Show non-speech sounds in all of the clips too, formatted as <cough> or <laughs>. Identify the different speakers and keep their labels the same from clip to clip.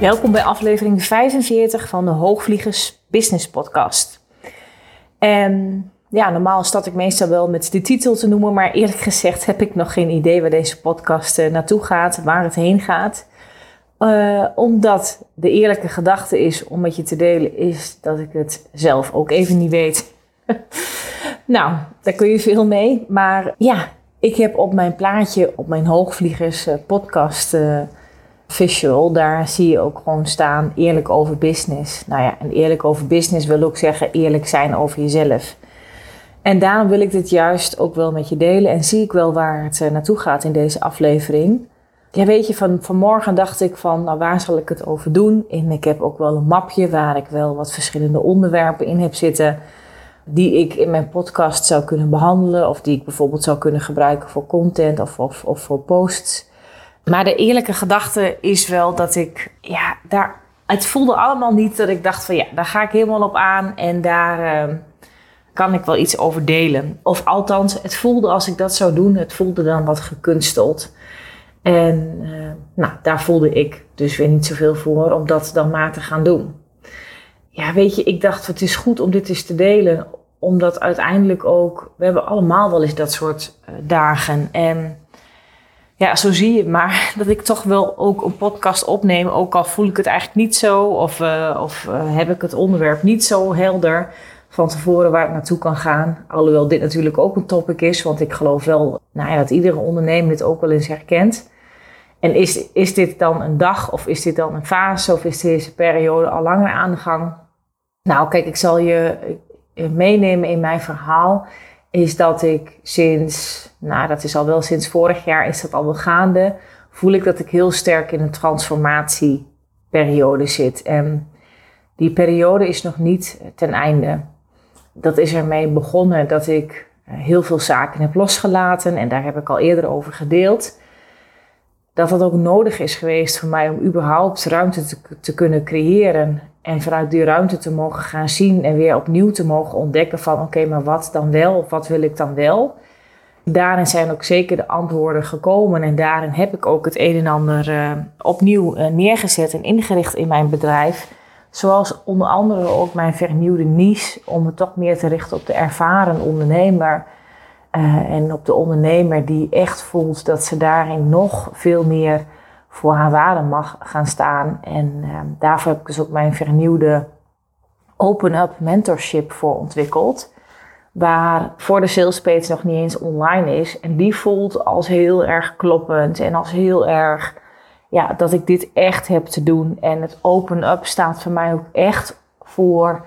Speaker 1: Welkom bij aflevering 45 van de Hoogvliegers Business Podcast. En ja, normaal start ik meestal wel met de titel te noemen, maar eerlijk gezegd heb ik nog geen idee waar deze podcast eh, naartoe gaat, waar het heen gaat. Uh, omdat de eerlijke gedachte is om met je te delen, is dat ik het zelf ook even niet weet. <laughs> nou, daar kun je veel mee. Maar ja, ik heb op mijn plaatje, op mijn Hoogvliegers uh, podcast uh, visual, daar zie je ook gewoon staan eerlijk over business. Nou ja, en eerlijk over business wil ook zeggen eerlijk zijn over jezelf. En daarom wil ik dit juist ook wel met je delen en zie ik wel waar het naartoe gaat in deze aflevering. Ja, weet je, van, vanmorgen dacht ik van, nou waar zal ik het over doen? En ik heb ook wel een mapje waar ik wel wat verschillende onderwerpen in heb zitten. Die ik in mijn podcast zou kunnen behandelen. Of die ik bijvoorbeeld zou kunnen gebruiken voor content of, of, of voor posts. Maar de eerlijke gedachte is wel dat ik, ja, daar, het voelde allemaal niet dat ik dacht van, ja, daar ga ik helemaal op aan. En daar uh, kan ik wel iets over delen. Of althans, het voelde als ik dat zou doen, het voelde dan wat gekunsteld. En uh, nou, daar voelde ik dus weer niet zoveel voor om dat dan maar te gaan doen. Ja, weet je, ik dacht het is goed om dit eens te delen. Omdat uiteindelijk ook, we hebben allemaal wel eens dat soort uh, dagen. En ja, zo zie je maar <laughs> dat ik toch wel ook een podcast opneem. Ook al voel ik het eigenlijk niet zo. Of, uh, of heb ik het onderwerp niet zo helder van tevoren waar ik naartoe kan gaan. Alhoewel dit natuurlijk ook een topic is, want ik geloof wel nou ja, dat iedere ondernemer dit ook wel eens herkent. En is, is dit dan een dag of is dit dan een fase of is deze periode al langer aan de gang? Nou, kijk, ik zal je meenemen in mijn verhaal. Is dat ik sinds, nou dat is al wel sinds vorig jaar, is dat al wel gaande. Voel ik dat ik heel sterk in een transformatieperiode zit. En die periode is nog niet ten einde dat is ermee begonnen dat ik eh, heel veel zaken heb losgelaten en daar heb ik al eerder over gedeeld. Dat dat ook nodig is geweest voor mij om überhaupt ruimte te, te kunnen creëren en vanuit die ruimte te mogen gaan zien en weer opnieuw te mogen ontdekken van oké, maar wat dan wel wat wil ik dan wel? Daarin zijn ook zeker de antwoorden gekomen en daarin heb ik ook het een en ander uh, opnieuw uh, neergezet en ingericht in mijn bedrijf. Zoals onder andere ook mijn vernieuwde niche om me toch meer te richten op de ervaren ondernemer. Uh, en op de ondernemer die echt voelt dat ze daarin nog veel meer voor haar waarde mag gaan staan. En uh, daarvoor heb ik dus ook mijn vernieuwde Open Up Mentorship voor ontwikkeld. Waar voor de salespage nog niet eens online is. En die voelt als heel erg kloppend en als heel erg ja, dat ik dit echt heb te doen. En het open up staat voor mij ook echt voor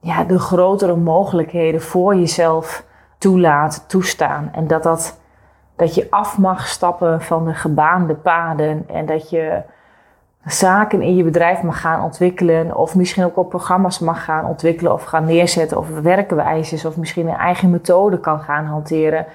Speaker 1: ja, de grotere mogelijkheden voor jezelf toelaten, toestaan. En dat, dat, dat je af mag stappen van de gebaande paden en dat je zaken in je bedrijf mag gaan ontwikkelen of misschien ook op programma's mag gaan ontwikkelen of gaan neerzetten of werkwijzes of misschien een eigen methode kan gaan hanteren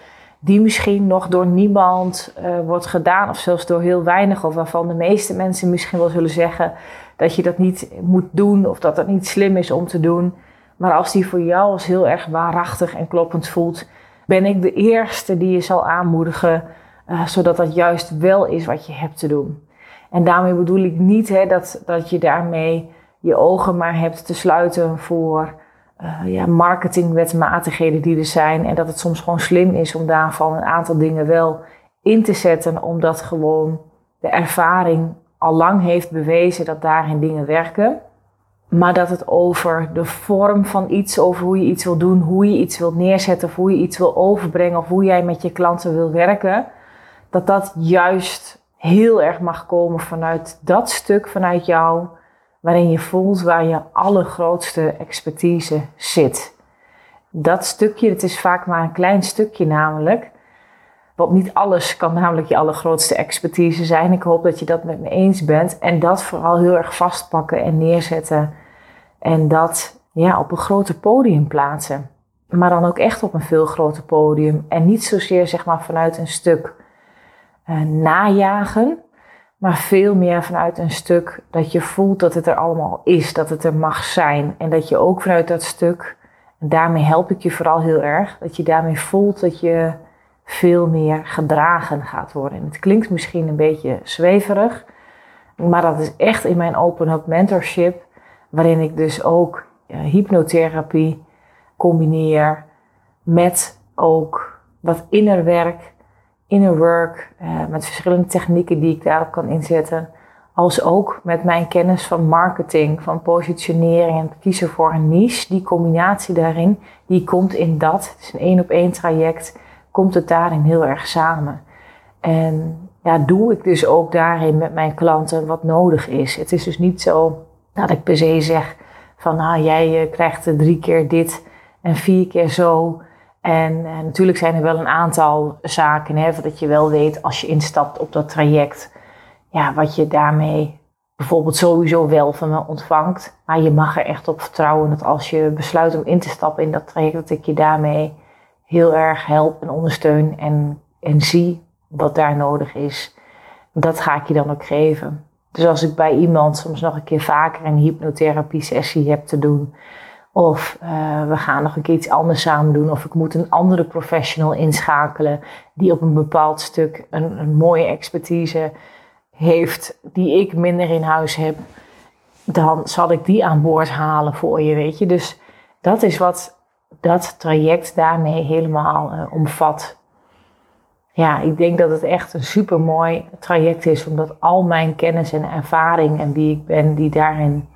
Speaker 1: die misschien nog door niemand uh, wordt gedaan, of zelfs door heel weinig, of waarvan de meeste mensen misschien wel zullen zeggen dat je dat niet moet doen of dat dat niet slim is om te doen. Maar als die voor jou als heel erg waarachtig en kloppend voelt, ben ik de eerste die je zal aanmoedigen, uh, zodat dat juist wel is wat je hebt te doen. En daarmee bedoel ik niet hè, dat, dat je daarmee je ogen maar hebt te sluiten voor uh, ja, marketingwetmatigheden die er zijn. En dat het soms gewoon slim is om daarvan een aantal dingen wel in te zetten, omdat gewoon de ervaring al lang heeft bewezen dat daarin dingen werken. Maar dat het over de vorm van iets, over hoe je iets wil doen, hoe je iets wilt neerzetten, of hoe je iets wil overbrengen, of hoe jij met je klanten wil werken, dat dat juist heel erg mag komen vanuit dat stuk vanuit jou waarin je voelt waar je allergrootste expertise zit. Dat stukje, het is vaak maar een klein stukje namelijk, Want niet alles kan namelijk je allergrootste expertise zijn. Ik hoop dat je dat met me eens bent. En dat vooral heel erg vastpakken en neerzetten. En dat ja, op een groter podium plaatsen. Maar dan ook echt op een veel groter podium. En niet zozeer zeg maar vanuit een stuk uh, najagen. Maar veel meer vanuit een stuk dat je voelt dat het er allemaal is. Dat het er mag zijn. En dat je ook vanuit dat stuk, en daarmee help ik je vooral heel erg. Dat je daarmee voelt dat je veel meer gedragen gaat worden. En het klinkt misschien een beetje zweverig. Maar dat is echt in mijn Open Up Mentorship. Waarin ik dus ook hypnotherapie combineer met ook wat innerwerk, inner work, uh, met verschillende technieken die ik daarop kan inzetten. Als ook met mijn kennis van marketing, van positionering en kiezen voor een niche. Die combinatie daarin, die komt in dat. Het is een één op één traject, komt het daarin heel erg samen. En ja, doe ik dus ook daarin met mijn klanten wat nodig is. Het is dus niet zo dat ik per se zeg van nou, jij eh, krijgt drie keer dit en vier keer zo. En, en, natuurlijk zijn er wel een aantal zaken, hè, dat je wel weet als je instapt op dat traject, ja, wat je daarmee bijvoorbeeld sowieso wel van me ontvangt. Maar je mag er echt op vertrouwen dat als je besluit om in te stappen in dat traject, dat ik je daarmee heel erg help en ondersteun en, en zie wat daar nodig is. Dat ga ik je dan ook geven. Dus als ik bij iemand soms nog een keer vaker een hypnotherapie sessie heb te doen, of uh, we gaan nog een keer iets anders samen doen. Of ik moet een andere professional inschakelen die op een bepaald stuk een, een mooie expertise heeft die ik minder in huis heb. Dan zal ik die aan boord halen voor je, weet je. Dus dat is wat dat traject daarmee helemaal uh, omvat. Ja, ik denk dat het echt een super mooi traject is, omdat al mijn kennis en ervaring en wie ik ben, die daarin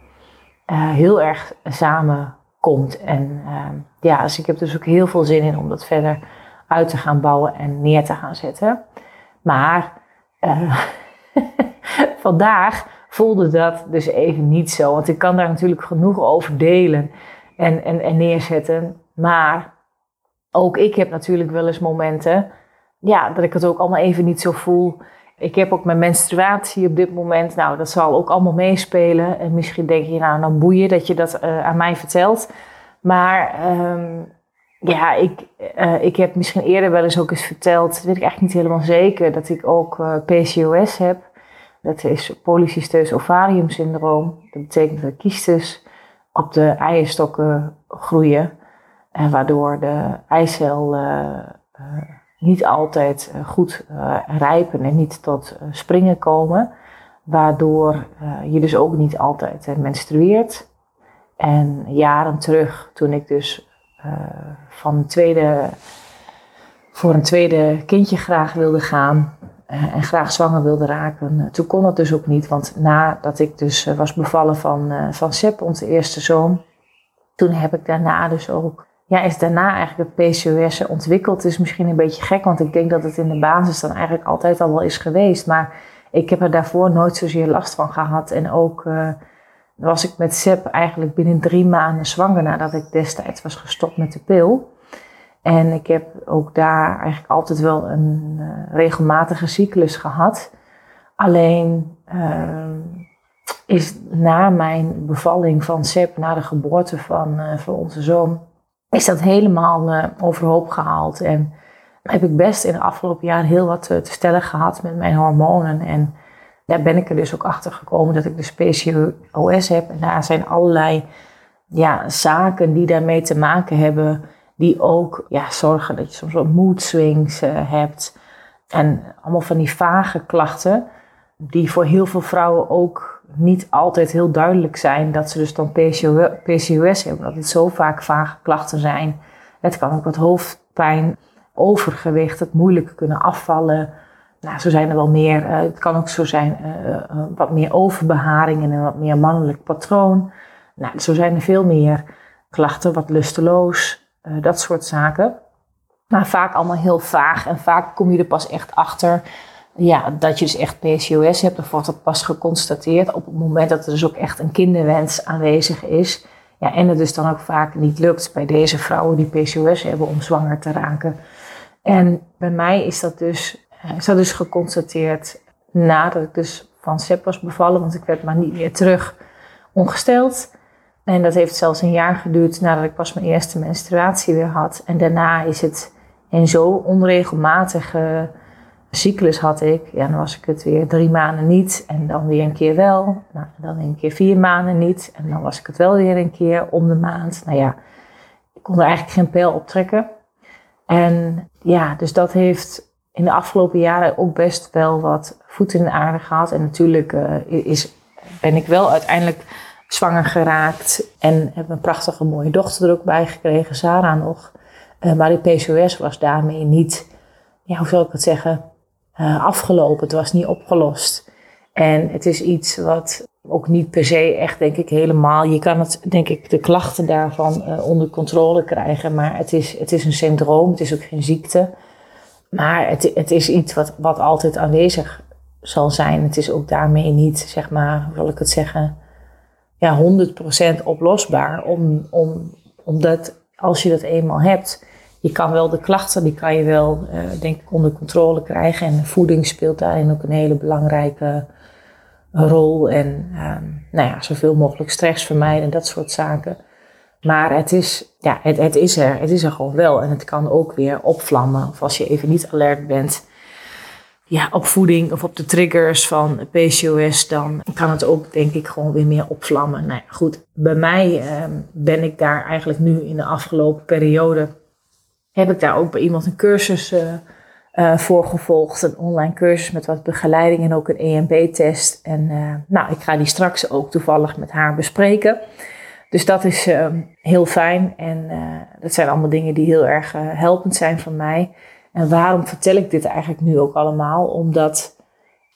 Speaker 1: uh, heel erg samen komt. En uh, ja, dus ik heb dus ook heel veel zin in om dat verder uit te gaan bouwen en neer te gaan zetten. Maar uh, <laughs> vandaag voelde dat dus even niet zo. Want ik kan daar natuurlijk genoeg over delen en, en, en neerzetten. Maar ook ik heb natuurlijk wel eens momenten ja, dat ik het ook allemaal even niet zo voel. Ik heb ook mijn menstruatie op dit moment. Nou, dat zal ook allemaal meespelen. En misschien denk je, nou, dan boeien dat je dat uh, aan mij vertelt. Maar um, ja, ik, uh, ik heb misschien eerder wel eens ook eens verteld, dat weet ik eigenlijk niet helemaal zeker, dat ik ook uh, PCOS heb. Dat is polycysteus ovarium syndroom. Dat betekent dat kiestes op de eierstokken groeien. En waardoor de eicel niet altijd eh, goed uh, rijpen en niet tot uh, springen komen. Waardoor je dus ook niet altijd menstrueert. En jaren terug, toen ik dus van een tweede, voor een tweede kindje graag wilde gaan en graag zwanger wilde raken, toen kon dat dus ook niet. Want nadat ik dus was bevallen van, van Sepp, onze eerste zoon, toen heb ik daarna dus ook ja, is daarna eigenlijk het PCOS ontwikkeld. is misschien een beetje gek, want ik denk dat het in de basis dan eigenlijk altijd al wel is geweest. Maar ik heb er daarvoor nooit zozeer last van gehad. En ook uh, was ik met Seb eigenlijk binnen drie maanden zwanger nadat ik destijds was gestopt met de pil. En ik heb ook daar eigenlijk altijd wel een uh, regelmatige cyclus gehad. Alleen uh, is na mijn bevalling van Seb, na de geboorte van, van onze zoon, is dat helemaal uh, overhoop gehaald. En heb ik best in de afgelopen jaren heel wat te, te stellen gehad met mijn hormonen. En daar ben ik er dus ook achter gekomen dat ik dus PCOS heb. En daar zijn allerlei ja, zaken die daarmee te maken hebben. Die ook ja, zorgen dat je soms wat mood swings uh, hebt. En allemaal van die vage klachten. Die voor heel veel vrouwen ook niet altijd heel duidelijk zijn dat ze dus dan PCOS hebben. Dat het zo vaak vage klachten zijn. Het kan ook wat hoofdpijn, overgewicht, het moeilijk kunnen afvallen. Nou, zo zijn er wel meer. Uh, het kan ook zo zijn uh, wat meer overbeharing en een wat meer mannelijk patroon. Nou, zo zijn er veel meer klachten, wat lusteloos, dat soort zaken. Maar vaak allemaal heel vaag en vaak kom je er pas echt achter ja, dat je dus echt PCOS hebt, of wordt dat pas geconstateerd op het moment dat er dus ook echt een kinderwens aanwezig is. Ja, en het dus dan ook vaak niet lukt bij deze vrouwen die PCOS hebben om zwanger te raken. En bij mij is dat dus, is dat dus geconstateerd nadat ik dus van SEP was bevallen, want ik werd maar niet meer terug ongesteld. En dat heeft zelfs een jaar geduurd nadat ik pas mijn eerste menstruatie weer had. En daarna is het in zo'n onregelmatige cyclus had ik. Ja, dan was ik het weer drie maanden niet en dan weer een keer wel. Nou, dan een keer vier maanden niet en dan was ik het wel weer een keer om de maand. Nou ja, ik kon er eigenlijk geen pijl op trekken. En ja, dus dat heeft in de afgelopen jaren ook best wel wat voet in de aarde gehad. En natuurlijk uh, is, ben ik wel uiteindelijk zwanger geraakt en heb een prachtige mooie dochter er ook bij gekregen, Sarah nog. Uh, maar die PCOS was daarmee niet, ja, hoe zal ik het zeggen, uh, afgelopen. Het was niet opgelost. En het is iets wat ook niet per se echt, denk ik, helemaal. Je kan het, denk ik, de klachten daarvan uh, onder controle krijgen. Maar het is, het is een syndroom, het is ook geen ziekte. Maar het, het is iets wat, wat altijd aanwezig zal zijn. Het is ook daarmee niet, zeg maar, hoe zal ik het zeggen, ja, 100% oplosbaar. Om, om, omdat als je dat eenmaal hebt, je kan wel de klachten, die kan je wel, uh, denk ik, onder controle krijgen. En voeding speelt daarin ook een hele belangrijke rol. En uh, nou ja, zoveel mogelijk stress vermijden en dat soort zaken. Maar het is, ja, het, het is er. Het is er gewoon wel. En het kan ook weer opvlammen. Of als je even niet alert bent ja, op voeding of op de triggers van PCOS, dan kan het ook denk ik gewoon weer meer opvlammen. Nou goed, bij mij uh, ben ik daar eigenlijk nu in de afgelopen periode, heb ik daar ook bij iemand een cursus uh, uh, voor gevolgd. Een online cursus met wat begeleiding en ook een EMB-test. En uh, nou, ik ga die straks ook toevallig met haar bespreken. Dus dat is heel fijn en dat zijn allemaal dingen die heel erg helpend zijn van mij. En waarom vertel ik dit eigenlijk nu ook allemaal? Omdat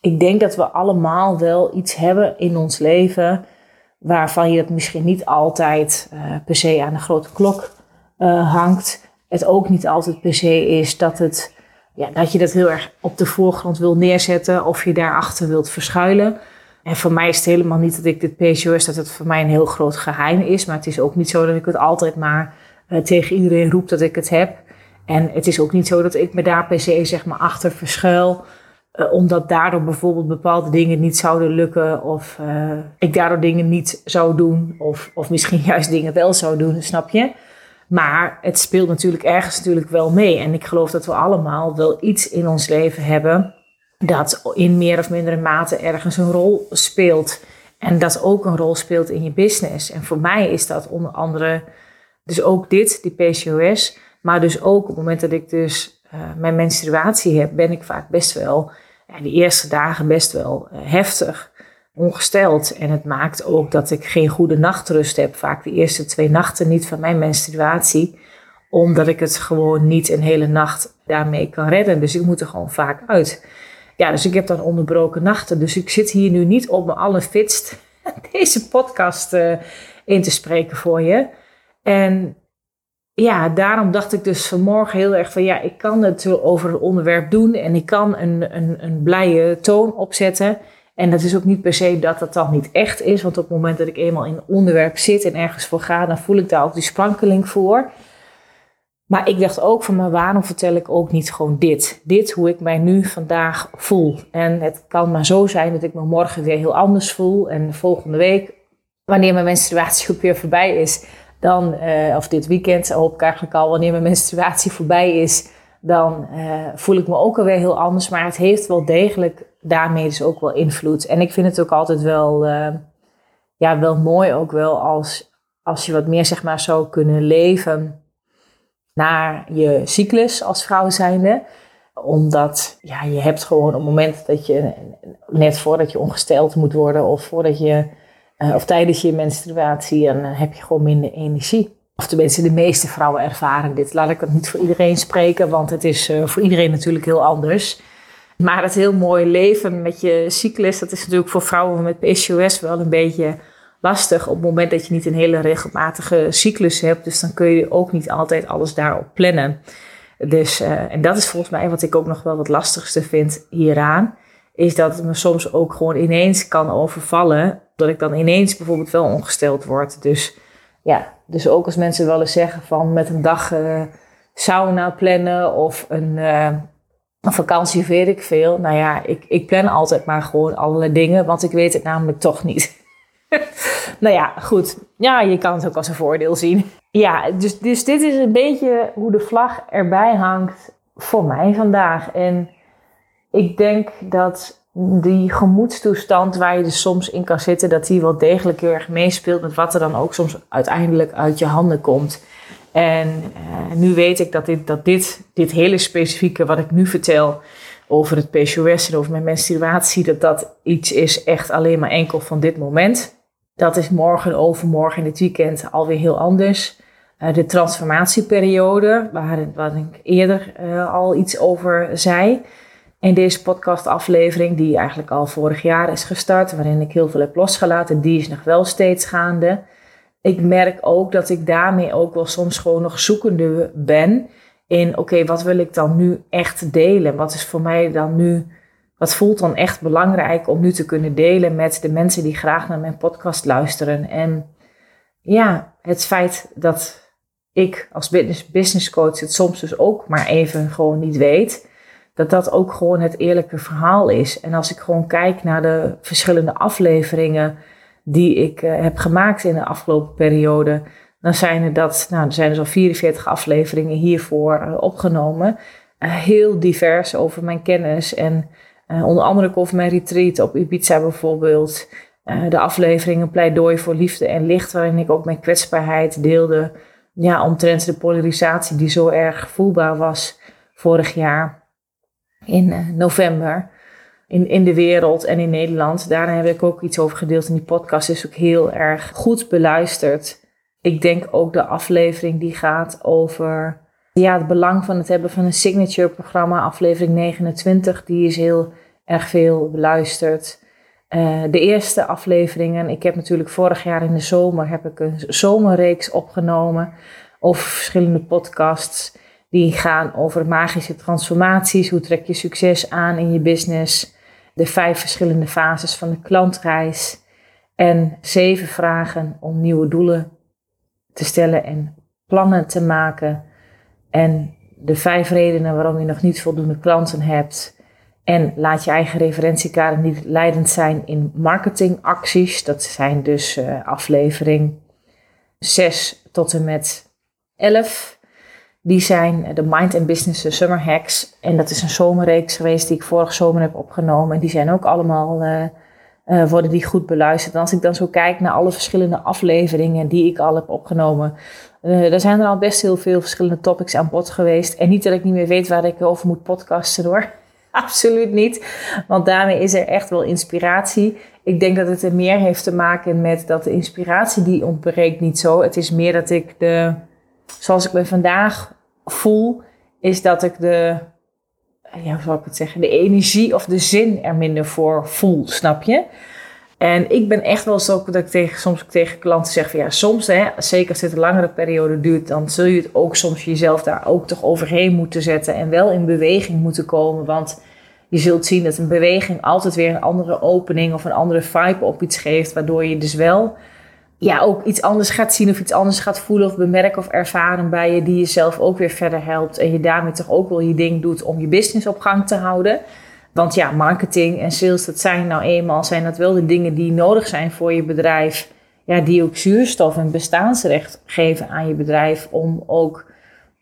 Speaker 1: ik denk dat we allemaal wel iets hebben in ons leven waarvan je het misschien niet altijd per se aan de grote klok hangt. Het ook niet altijd per se is dat, het, ja, dat je dat heel erg op de voorgrond wil neerzetten of je daarachter wilt verschuilen. En voor mij is het helemaal niet dat ik dit PCOS, dat het voor mij een heel groot geheim is. Maar het is ook niet zo dat ik het altijd maar uh, tegen iedereen roep dat ik het heb. En het is ook niet zo dat ik me daar per se zeg maar achter verschuil. Uh, omdat daardoor bijvoorbeeld bepaalde dingen niet zouden lukken. Of uh, ik daardoor dingen niet zou doen. Of, of misschien <laughs> juist dingen wel zou doen, snap je? Maar het speelt natuurlijk ergens natuurlijk wel mee. En ik geloof dat we allemaal wel iets in ons leven hebben dat in meer of mindere mate ergens een rol speelt. En dat ook een rol speelt in je business. En voor mij is dat onder andere dus ook dit, die PCOS. Maar dus ook op het moment dat ik dus uh, mijn menstruatie heb, ben ik vaak best wel, ja, de eerste dagen best wel uh, heftig, ongesteld. En het maakt ook dat ik geen goede nachtrust heb. Vaak de eerste twee nachten niet van mijn menstruatie. Omdat ik het gewoon niet een hele nacht daarmee kan redden. Dus ik moet er gewoon vaak uit. Ja, dus ik heb dan onderbroken nachten. Dus ik zit hier nu niet op mijn allerfitst <laughs> deze podcast uh, in te spreken voor je. En ja, daarom dacht ik dus vanmorgen heel erg van ja, ik kan het over het onderwerp doen en ik kan een, een, een blije toon opzetten. En dat is ook niet per se dat dat dan niet echt is, want op het moment dat ik eenmaal in een onderwerp zit en ergens voor ga, dan voel ik daar ook die sprankeling voor. Maar ik dacht ook van, maar waarom vertel ik ook niet gewoon dit? Dit, hoe ik mij nu vandaag voel. En het kan maar zo zijn dat ik me morgen weer heel anders voel. En volgende week, wanneer mijn menstruatie ook weer voorbij is, dan, uh, of dit weekend hoop ik eigenlijk al, wanneer mijn menstruatie voorbij is, dan uh, voel ik me ook alweer heel anders. Maar het heeft wel degelijk daarmee dus ook wel invloed. En ik vind het ook altijd wel, uh, ja, wel mooi ook wel als, als je wat meer zeg maar zou kunnen leven naar je cyclus als vrouw zijnde. Omdat ja, je hebt gewoon op moment dat je, net voordat je ongesteld moet worden of voordat je, uh, of tijdens je menstruatie, dan heb je gewoon minder energie. Of tenminste, de meeste vrouwen ervaren dit. Laat ik het niet voor iedereen spreken, want het is uh, voor iedereen natuurlijk heel anders. Maar het heel mooie leven met je cyclus, dat is natuurlijk voor vrouwen met PCOS wel een beetje lastig op het moment dat je niet een hele regelmatige cyclus hebt. Dus dan kun je ook niet altijd alles daarop plannen. Dus, uh, en dat is volgens mij wat ik ook nog wel het lastigste vind hieraan. Is dat het me soms ook gewoon ineens kan overvallen. Dat ik dan ineens bijvoorbeeld wel ongesteld word. Dus ja, dus ook als mensen wel eens zeggen van met een dag uh, sauna plannen of een, uh, een vakantie, weet ik veel. Nou ja, ik, ik plan altijd maar gewoon allerlei dingen, want ik weet het namelijk toch niet. <laughs> nou ja, goed. Ja, je kan het ook als een voordeel zien. Ja, dus, dus dit is een beetje hoe de vlag erbij hangt voor mij vandaag. En ik denk dat die gemoedstoestand waar je dus soms in kan zitten, dat die wel degelijk heel erg meespeelt met wat er dan ook soms uiteindelijk uit je handen komt. En uh, nu weet ik dat, dit, dat dit, dit hele specifieke wat ik nu vertel over het PCOS en over mijn menstruatie, dat dat iets is echt alleen maar enkel van dit moment. Dat is morgen, overmorgen in het weekend alweer heel anders. Uh, de transformatieperiode, waar, waar ik eerder uh, al iets over zei. In deze podcastaflevering, die eigenlijk al vorig jaar is gestart, waarin ik heel veel heb losgelaten, die is nog wel steeds gaande. Ik merk ook dat ik daarmee ook wel soms gewoon nog zoekende ben in, oké, wat wil ik dan nu echt delen? Wat is voor mij dan nu, wat voelt dan echt belangrijk om nu te kunnen delen met de mensen die graag naar mijn podcast luisteren? En ja, het feit dat ik als business, business coach het soms dus ook maar even gewoon niet weet dat dat ook gewoon het eerlijke verhaal is. En als ik gewoon kijk naar de verschillende afleveringen die ik uh, heb gemaakt in de afgelopen periode, dan zijn er dat, nou, zijn dus al 44 afleveringen hiervoor uh, opgenomen. Uh, heel divers over mijn kennis en onder andere over mijn retreat op Ibiza bijvoorbeeld. de afleveringen Pleidooi voor Liefde en Licht, waarin ik ook mijn kwetsbaarheid deelde. Ja, omtrent de polarisatie die zo erg voelbaar was vorig jaar in eh, november in, in de wereld en in Nederland. Daarna heb ik ook iets over gedeeld in die podcast. Is ook heel erg goed beluisterd. Ik denk ook de aflevering die gaat over ja, het belang van het hebben van een signature programma. Aflevering 29, die is heel erg veel beluisterd. Uh, de eerste afleveringen, ik heb natuurlijk vorig jaar in de zomer heb ik een zomerreeks opgenomen over verschillende podcasts. Die gaan over magische transformaties. Hoe trek je succes aan in je business? De vijf verschillende fases van de klantreis. En zeven vragen om nieuwe doelen te stellen en plannen te maken. En de vijf redenen waarom je nog niet voldoende klanten hebt. En laat je eigen referentiekader niet leidend zijn in marketingacties. Dat zijn dus uh, aflevering 6 tot en met 11. Die zijn de Mind and Business Summer Hacks. En dat is een zomerreeks geweest die ik vorig zomer heb opgenomen. En die zijn ook allemaal, uh, uh, worden die goed beluisterd. En als ik dan zo kijk naar alle verschillende afleveringen die ik al heb opgenomen. Er zijn er al best heel veel verschillende topics aan bod geweest. En niet dat ik niet meer weet waar ik over moet podcasten hoor. <laughs> Absoluut niet. Want daarmee is er echt wel inspiratie. Ik denk dat het er meer heeft te maken met dat de inspiratie die ontbreekt niet zo. Het is meer dat ik de zoals ik me vandaag voel, is dat ik de, ja, hoe zal ik het zeggen, de energie of de zin er minder voor voel, snap je? En ik ben echt wel zo dat ik tegen, soms tegen klanten zeg van ja, soms, hè, zeker als dit een langere periode duurt, dan zul je het ook soms jezelf daar ook toch overheen moeten zetten en wel in beweging moeten komen. Want je zult zien dat een beweging altijd weer een andere opening of een andere vibe op iets geeft, waardoor je dus wel ja, ook iets anders gaat zien of iets anders gaat voelen of bemerken of ervaren bij je, die jezelf ook weer verder helpt. En je daarmee toch ook wel je ding doet om je business op gang te houden. Want ja, marketing en sales, dat zijn nou eenmaal, zijn dat wel de dingen die nodig zijn voor je bedrijf. Ja, die ook zuurstof en bestaansrecht geven aan je bedrijf om ook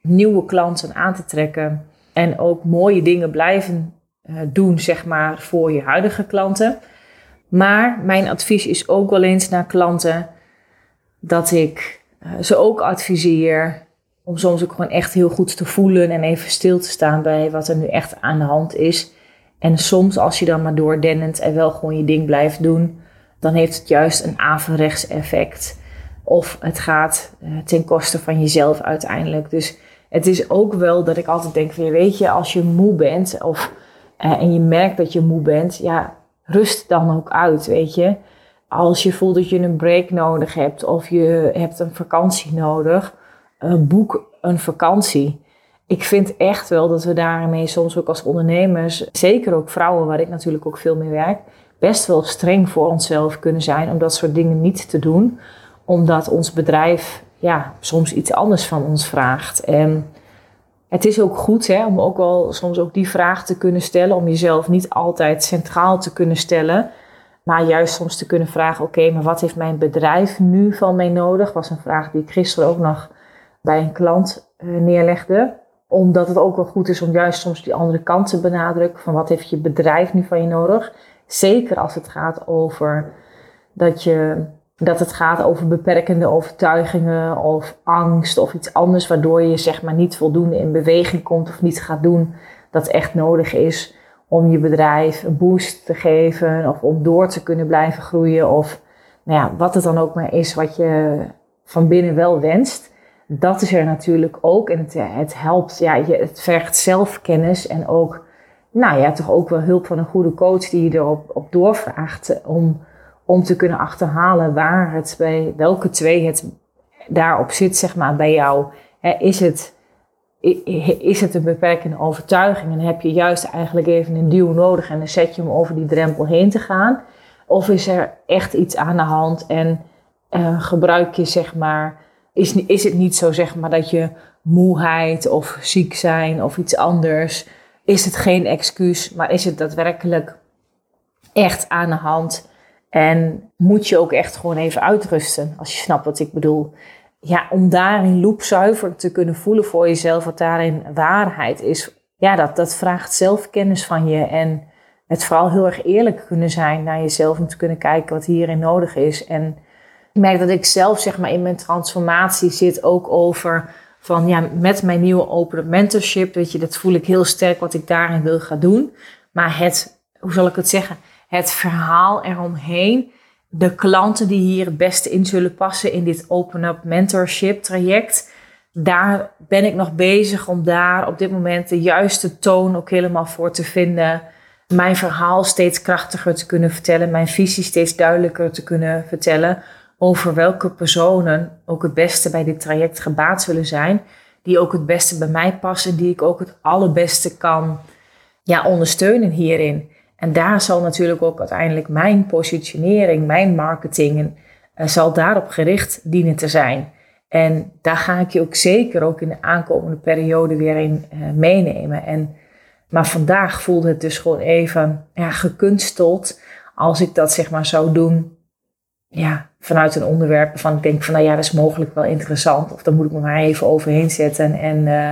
Speaker 1: nieuwe klanten aan te trekken. En ook mooie dingen blijven uh, doen, zeg maar, voor je huidige klanten. Maar mijn advies is ook wel eens naar klanten dat ik uh, ze ook adviseer om soms ook gewoon echt heel goed te voelen en even stil te staan bij wat er nu echt aan de hand is. En soms als je dan maar doordennend en wel gewoon je ding blijft doen, dan heeft het juist een averechts effect. Of het gaat uh, ten koste van jezelf uiteindelijk. Dus het is ook wel dat ik altijd denk weet je, als je moe bent of, uh, en je merkt dat je moe bent, ja, rust dan ook uit, weet je als je voelt dat je een break nodig hebt of je hebt een vakantie nodig, uh, boek een vakantie. Ik vind echt wel dat we daarmee soms ook als ondernemers, zeker ook vrouwen, waar ik natuurlijk ook veel mee werk, best wel streng voor onszelf kunnen zijn om dat soort dingen niet te doen. Omdat ons bedrijf ja, soms iets anders van ons vraagt. En het is ook goed hè, om ook wel soms ook die vraag te kunnen stellen. Om jezelf niet altijd centraal te kunnen stellen. Maar juist soms te kunnen vragen, oké, maar wat heeft mijn bedrijf nu van mij nodig? Was een vraag die ik gisteren ook nog bij een klant uh, neerlegde. Omdat het ook wel goed is om juist soms die andere kant te benadrukken. Van wat heeft je bedrijf nu van je nodig? Zeker als het gaat over dat, je, dat het gaat over beperkende overtuigingen of angst of iets anders. Waardoor je zeg maar niet voldoende in beweging komt of niet gaat doen dat echt nodig is om je bedrijf een boost te geven of om door te kunnen blijven groeien of nou ja, wat het dan ook maar is wat je van binnen wel wenst. Dat is er natuurlijk ook en het, het helpt, ja, je, het vergt zelfkennis en ook, nou ja, toch ook wel hulp van een goede coach die je erop op doorvraagt om, om te kunnen achterhalen waar het bij, welke twee het daarop zit, zeg maar, bij jou. is het is het een beperkende overtuiging en heb je juist eigenlijk even een duw nodig en dan zet je hem over die drempel heen te gaan? Of is er echt iets aan de hand en uh, gebruik je zeg maar, is, is het niet zo zeg maar dat je moeheid of ziek zijn of iets anders, is het geen excuus, maar is het daadwerkelijk echt aan de hand en moet je ook echt gewoon even uitrusten, als je snapt wat ik bedoel ja, om daarin loopzuiver te kunnen voelen voor jezelf, wat daarin waarheid is, ja, dat, dat vraagt zelfkennis van je. En het vooral heel erg eerlijk kunnen zijn naar jezelf om te kunnen kijken wat hierin nodig is. En ik merk dat ik zelf, zeg maar, in mijn transformatie zit ook over van ja, met mijn nieuwe open mentorship, weet je, dat voel ik heel sterk wat ik daarin wil gaan doen. Maar het, hoe zal ik het zeggen, het verhaal eromheen de klanten die hier het beste in zullen passen in dit Open Up Mentorship traject. Daar ben ik nog bezig om daar op dit moment de juiste toon ook helemaal voor te vinden. Mijn verhaal steeds krachtiger te kunnen vertellen, mijn visie steeds duidelijker te kunnen vertellen over welke personen ook het beste bij dit traject gebaat zullen zijn. Die ook het beste bij mij passen, die ik ook het allerbeste kan ja, ondersteunen hierin. En daar zal natuurlijk ook uiteindelijk mijn positionering, mijn marketing, uh, zal daarop gericht dienen te zijn. En daar ga ik je ook zeker ook in de aankomende periode weer in uh, meenemen. En, maar vandaag voelde het dus gewoon even ja, gekunsteld als ik dat zeg maar zou doen ja, vanuit een onderwerp waarvan ik denk van nou ja, dat is mogelijk wel interessant. Of dan moet ik me maar even overheen zetten en... Uh,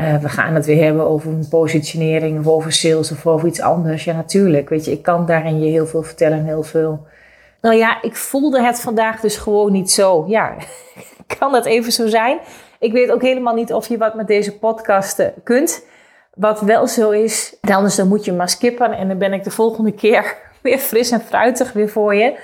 Speaker 1: uh, we gaan het weer hebben over een positionering of over sales of over iets anders. Ja, natuurlijk. Weet je, ik kan daarin je heel veel vertellen, heel veel. Nou ja, ik voelde het vandaag dus gewoon niet zo. Ja, <laughs> kan dat even zo zijn? Ik weet ook helemaal niet of je wat met deze podcasten kunt. Wat wel zo is, anders dan moet je maar skippen en dan ben ik de volgende keer <laughs> weer fris en fruitig weer voor je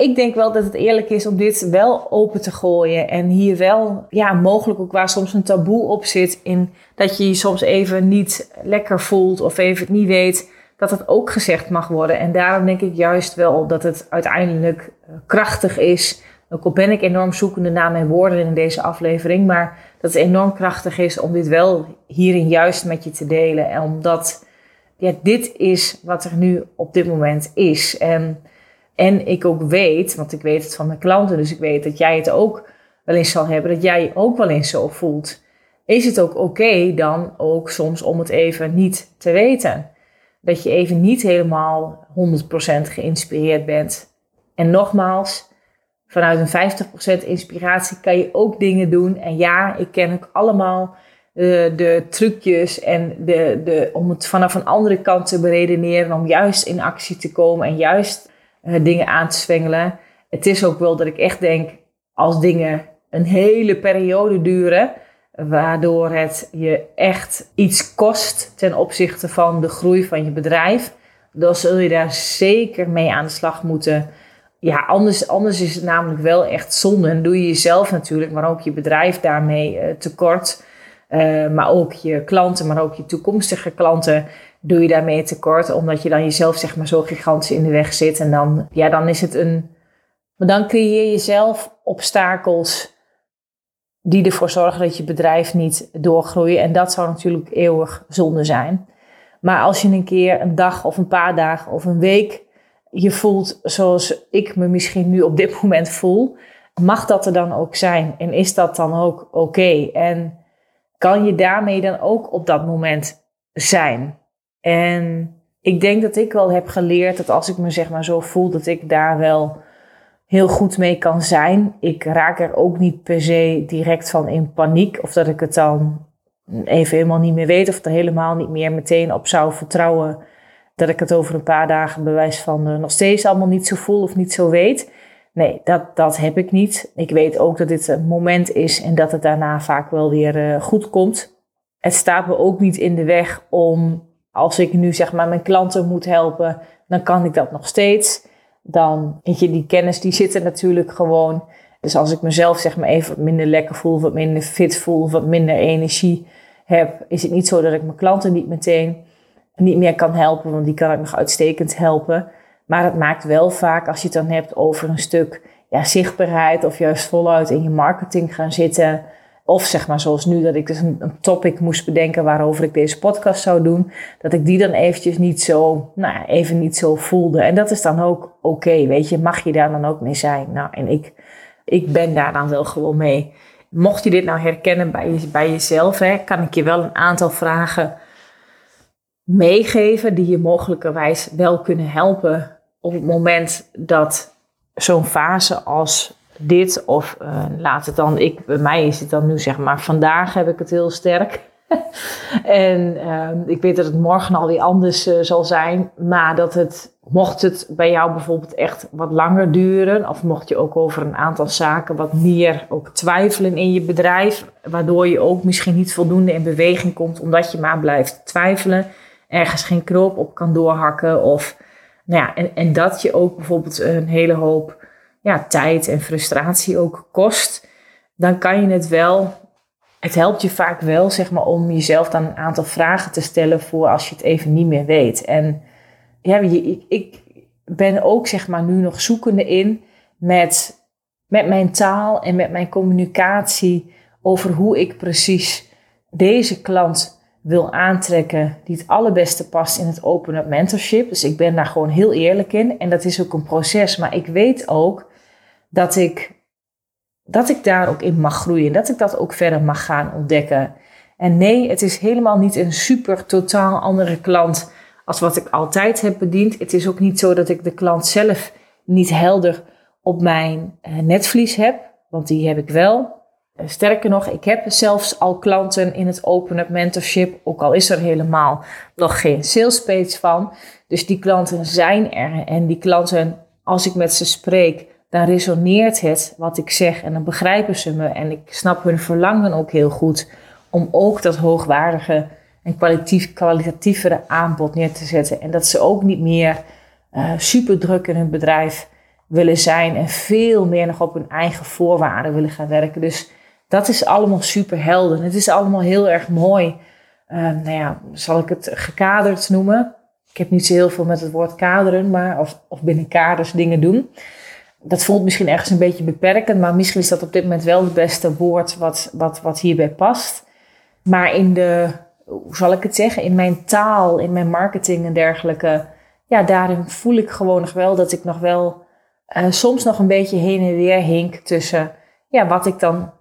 Speaker 1: ik denk wel dat het eerlijk is om dit wel open te gooien. En hier wel, ja, mogelijk ook waar soms een taboe op zit. In dat je je soms even niet lekker voelt of even niet weet. Dat het ook gezegd mag worden. En daarom denk ik juist wel dat het uiteindelijk eh, krachtig is. Ook al ben ik enorm zoekende naar mijn woorden in deze aflevering. Maar dat het enorm krachtig is om dit wel hierin juist met je te delen. En omdat ja, dit is wat er nu op dit moment is. En en ik ook weet, want ik weet het van mijn klanten, dus ik weet dat jij het ook wel eens zal hebben, dat jij je ook wel eens zo voelt. Is het ook oké dan ook soms om het even niet te weten? Dat je even niet helemaal 100% geïnspireerd bent. En nogmaals, vanuit een 50% inspiratie kan je ook dingen doen. En ja, ik ken ook allemaal de, eh, de trucjes en de, de, om het vanaf een andere kant te beredeneren, om juist in actie te komen en juist uh, dingen aan te zwengelen. Het is ook wel dat ik echt denk, als dingen een hele periode duren, waardoor het je echt iets kost ten opzichte van de groei van je bedrijf, dan zul je daar zeker mee aan de slag moeten. Ja, anders, anders is het namelijk wel echt zonde. En doe je jezelf natuurlijk, maar ook je bedrijf daarmee uh, tekort. Uh, maar ook je klanten, maar ook je toekomstige klanten doe je daarmee tekort, omdat je dan jezelf zeg maar zo gigantisch in de weg zit. En dan, ja, dan is het een. Maar dan creëer je zelf obstakels die ervoor zorgen dat je bedrijf niet doorgroeit. En dat zou natuurlijk eeuwig zonde zijn. Maar als je een keer een dag of een paar dagen of een week je voelt zoals ik me misschien nu op dit moment voel, mag dat er dan ook zijn? En is dat dan ook oké? En kan je daarmee dan ook op dat moment zijn. En ik denk dat ik wel heb geleerd dat als ik me zeg maar zo voel, dat ik daar wel heel goed mee kan zijn. Ik raak er ook niet per se direct van in paniek. Of dat ik het dan even helemaal niet meer weet. Of er helemaal niet meer meteen op zou vertrouwen. Dat ik het over een paar dagen bewijs van uh, nog steeds allemaal niet zo voel of niet zo weet. Nee, dat, dat heb ik niet. Ik weet ook dat dit een moment is en dat het daarna vaak wel weer uh, goed komt. Het staat me ook niet in de weg om, als ik nu zeg maar mijn klanten moet helpen, dan kan ik dat nog steeds. Dan, weet je, die kennis die zit er natuurlijk gewoon. Dus als ik mezelf zeg maar even wat minder lekker voel, wat minder fit voel, wat minder energie heb, is het niet zo dat ik mijn klanten niet meteen niet meer kan helpen, want die kan ik nog uitstekend helpen. Maar het maakt wel vaak, als je het dan hebt over een stuk ja, zichtbaarheid of juist voluit in je marketing gaan zitten. Of zeg maar zoals nu, dat ik dus een, topic moest bedenken waarover ik deze podcast zou doen. Dat ik die dan eventjes niet zo, nou even niet zo voelde. En dat is dan ook oké, weet je. Mag je daar dan ook mee zijn? Nou, en ik, ik ben daar dan wel gewoon mee. Mocht je dit nou herkennen bij, bij jezelf, hè, kan ik je wel een aantal vragen meegeven die je mogelijkerwijs wel kunnen helpen op het moment dat zo'n fase als dit, of uh, laat het dan, ik, bij mij is het dan nu zeg maar, vandaag heb ik het heel sterk. <laughs> en uh, ik weet dat het morgen alweer anders uh, zal zijn, maar dat het, mocht het bij jou bijvoorbeeld echt wat langer duren, of mocht je ook over een aantal zaken wat meer ook twijfelen in je bedrijf, waardoor je ook misschien niet voldoende in beweging komt, omdat je maar blijft twijfelen, ergens geen knoop op kan doorhakken, of nou ja, en, en dat je ook bijvoorbeeld een hele hoop ja, tijd en frustratie ook kost, dan kan je het wel. Het helpt je vaak wel, zeg maar, om jezelf dan een aantal vragen te stellen voor als je het even niet meer weet. En ja, ik, ik ben ook, zeg maar, nu nog zoekende in met, met mijn taal en met mijn communicatie over hoe ik precies deze klant wil aantrekken die het allerbeste past in het open-up mentorship. Dus ik ben daar gewoon heel eerlijk in. En dat is ook een proces. Maar ik weet ook dat ik, dat ik daar ook in mag groeien. Dat ik dat ook verder mag gaan ontdekken. En nee, het is helemaal niet een super totaal andere klant als wat ik altijd heb bediend. Het is ook niet zo dat ik de klant zelf niet helder op mijn eh, netvlies heb. Want die heb ik wel. Eh, sterker nog, ik heb zelfs al klanten in het Open Up Mentorship, ook al is er helemaal nog geen sales page van. Dus die klanten zijn er en die klanten, als ik met ze spreek, dan resoneert het wat ik zeg en dan begrijpen ze me en ik snap hun verlangen ook heel goed om ook dat hoogwaardige en kwalitatievere aanbod neer te zetten. En dat ze ook niet meer uh, super druk in hun bedrijf willen zijn en veel meer nog op hun eigen voorwaarden willen gaan werken. Dus dat is allemaal super helder. Het is allemaal heel erg mooi. Uh, nou ja, zal ik het gekaderd noemen? Ik heb niet zo heel veel met het woord kaderen, maar of, of binnen kaders dingen doen. Dat voelt misschien ergens een beetje beperkend, maar misschien is dat op dit moment wel het beste woord wat, wat, wat hierbij past. Maar in de, zal ik het zeggen, in mijn taal, in mijn marketing en dergelijke, ja, daarin voel ik gewoon nog wel dat ik nog wel uh, soms nog een beetje heen en weer hink tussen ja, wat ik dan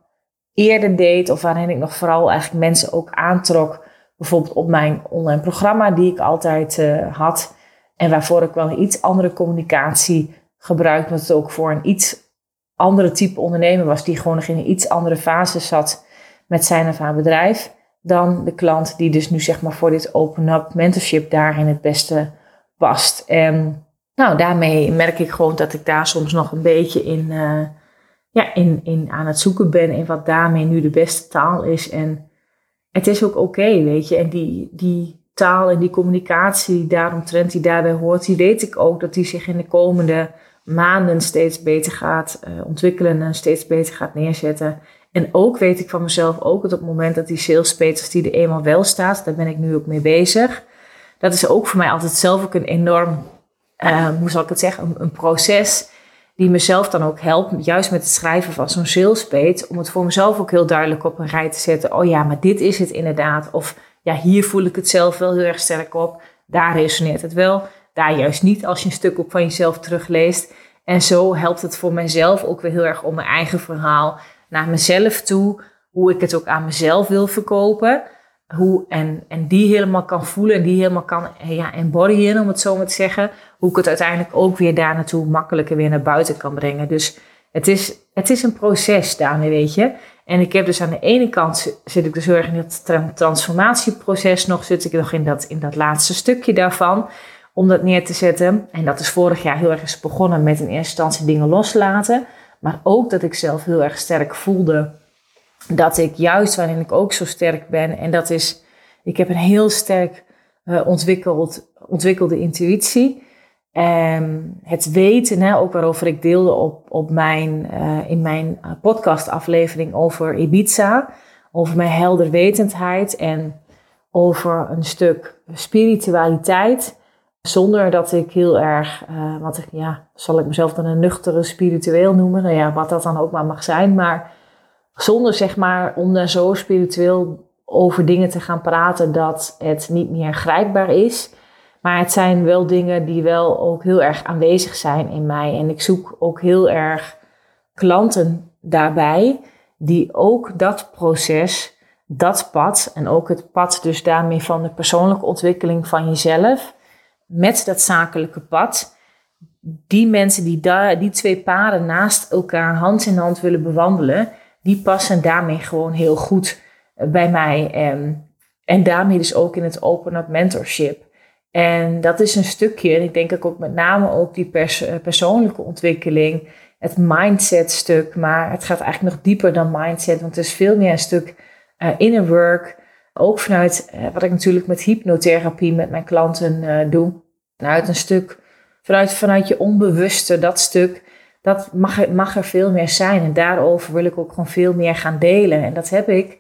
Speaker 1: eerder deed of waarin ik nog vooral eigenlijk mensen ook aantrok. Bijvoorbeeld op mijn online programma die ik altijd uh, had. En waarvoor ik wel een iets andere communicatie gebruikte. Wat het ook voor een iets andere type ondernemer was. Die gewoon nog in een iets andere fase zat met zijn of haar bedrijf. Dan de klant die dus nu zeg maar voor dit open-up mentorship daarin het beste past. En nou, daarmee merk ik gewoon dat ik daar soms nog een beetje in... Uh, ja, in, in aan het zoeken ben in wat daarmee nu de beste taal is. En het is ook oké, weet je. En die, die taal en die communicatie daaromtrent die daarbij hoort, die weet ik ook dat die zich in de komende maanden steeds beter gaat uh, ontwikkelen en steeds beter gaat neerzetten. En ook weet ik van mezelf ook dat op het moment dat die sales die er eenmaal wel staat, daar ben ik nu ook mee bezig. Dat is ook voor mij altijd zelf ook een enorm, uh, hoe zal ik het zeggen, een, proces die mezelf dan ook helpt, juist met het schrijven van zo'n salespage, om het voor mezelf ook heel duidelijk op een rij te zetten. Oh ja, maar dit is het inderdaad. Of ja, hier voel ik het zelf wel heel erg sterk op. Daar resoneert het wel. Daar juist niet als je een stuk op van jezelf terugleest. En zo helpt het voor mijzelf ook weer heel erg om mijn eigen verhaal naar mezelf toe. hoe ik het ook aan mezelf wil verkopen. Hoe, en, en die helemaal kan voelen en die helemaal kan ja, embodyen, om het zo maar te zeggen. Hoe ik het uiteindelijk ook weer daar naartoe makkelijker weer naar buiten kan brengen. Dus het is, het is een proces daarmee, weet je. En ik heb dus aan de ene kant zit ik dus heel erg in het transformatieproces nog, zit ik nog in dat, in dat laatste stukje daarvan, om dat neer te zetten. En dat is vorig jaar heel erg begonnen met in eerste instantie dingen loslaten. Maar ook dat ik zelf heel erg sterk voelde dat ik juist waarin ik ook zo sterk ben, en dat is, ik heb een heel sterk uh, ontwikkeld, ontwikkelde intuïtie. En het weten, hè, ook waarover ik deelde op, op mijn, uh, in mijn eh, podcastaflevering over Ibiza, over mijn helderwetendheid en over een stuk spiritualiteit. Zonder dat ik heel erg, uh, ik, ja, zal ik mezelf dan een nuchtere spiritueel noemen? Nou ja, wat dat dan ook maar mag zijn. Maar zonder zeg maar om daar zo spiritueel over dingen te gaan praten dat het niet meer grijpbaar is. Maar het zijn wel dingen die wel ook heel erg aanwezig zijn in mij. En ik zoek ook heel erg klanten daarbij die ook dat proces, dat pad en ook het pad dus daarmee van de persoonlijke ontwikkeling van jezelf met dat zakelijke pad, die mensen die die twee paden naast elkaar hand in hand willen bewandelen, die passen daarmee gewoon heel goed bij mij. En, en daarmee dus ook in het Open Up Mentorship. En dat is een stukje, en ik denk ook met name ook die pers eh, persoonlijke ontwikkeling, het mindset stuk, maar het gaat eigenlijk nog dieper dan mindset, want het is veel meer een stuk uh, inner work, ook vanuit uh, wat ik natuurlijk met hypnotherapie met mijn klanten uh, doe, vanuit een stuk, vanuit, vanuit je onbewuste, dat stuk, dat mag, mag er veel meer zijn en daarover wil ik ook gewoon veel meer gaan delen. En dat heb ik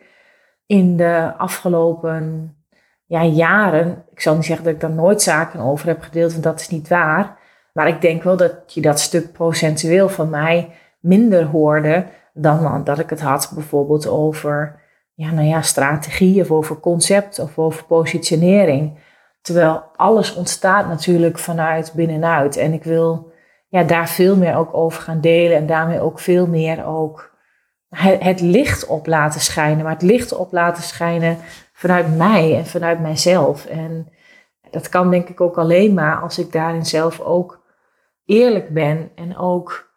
Speaker 1: in de afgelopen ja, jaren, ik zal niet zeggen dat ik daar nooit zaken over heb gedeeld, want dat is niet waar. Maar ik denk wel dat je dat stuk procentueel van mij minder hoorde dan dat ik het had bijvoorbeeld over ja, nou ja, strategie of over concept of over positionering. Terwijl alles ontstaat natuurlijk vanuit binnenuit. En ik wil ja, daar veel meer ook over gaan delen en daarmee ook veel meer ook het, het licht op laten schijnen. Maar het licht op laten schijnen vanuit mij en vanuit mijzelf. En dat kan denk ik ook alleen maar als ik daarin zelf ook eerlijk ben en ook,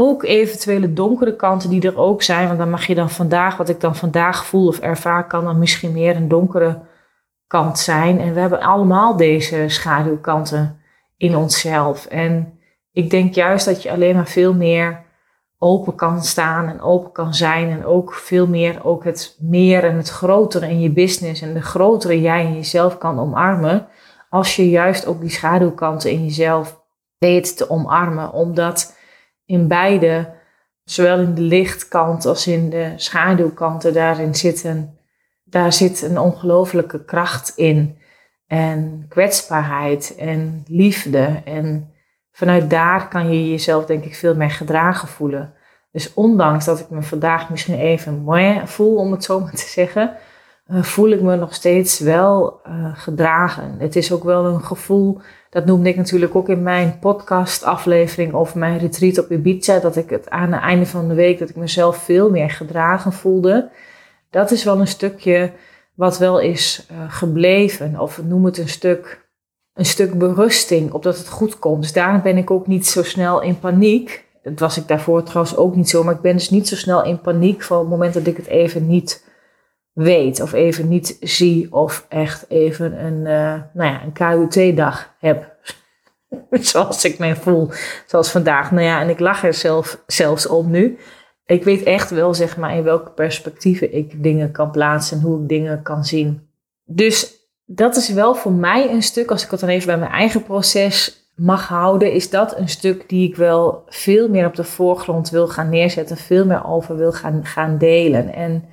Speaker 1: ook eventuele donkere kanten die er ook zijn. Want dan mag je dan vandaag, wat ik dan vandaag voel of ervaar, kan dan misschien meer een donkere kant zijn. En we hebben allemaal deze schaduwkanten in onszelf. En ik denk juist dat je alleen maar veel meer open kan staan en open kan zijn. En ook veel meer ook het meer en het grotere in je business en de grotere jij in jezelf kan omarmen. Als je juist ook die schaduwkanten in jezelf weet te omarmen. Omdat in beide, zowel in de lichtkant als in de schaduwkanten, daarin zitten, daar zit een ongelofelijke kracht in. En kwetsbaarheid en liefde en vanuit daar kan je jezelf denk ik veel meer gedragen voelen. Dus ondanks dat ik me vandaag misschien even mooi voel, om het zo maar te zeggen, uh, voel ik me nog steeds wel uh, gedragen. Het is ook wel een gevoel, dat noemde ik natuurlijk ook in mijn podcast aflevering over mijn retreat op Ibiza, dat ik het aan het einde van de week, dat ik mezelf veel meer gedragen voelde. Dat is wel een stukje wat wel is uh, gebleven, of noem het een stuk een stuk berusting op dat het goed komt. Dus daarom ben ik ook niet zo snel in paniek. Dat was ik daarvoor trouwens ook niet zo, maar ik ben dus niet zo snel in paniek van het moment dat ik het even niet weet of even niet zie of echt even een, uh, nou ja, een KUT-dag heb. <laughs> Zoals ik me voel, zoals vandaag. Nou ja, en ik lach er zelf, zelfs om nu. Ik weet echt wel, zeg maar, in welke perspectieven ik dingen kan plaatsen en hoe ik dingen kan zien. Dus dat is wel voor mij een stuk, als ik het dan even bij mijn eigen proces mag houden, is dat een stuk die ik wel veel meer op de voorgrond wil gaan neerzetten, veel meer over wil gaan, gaan delen. En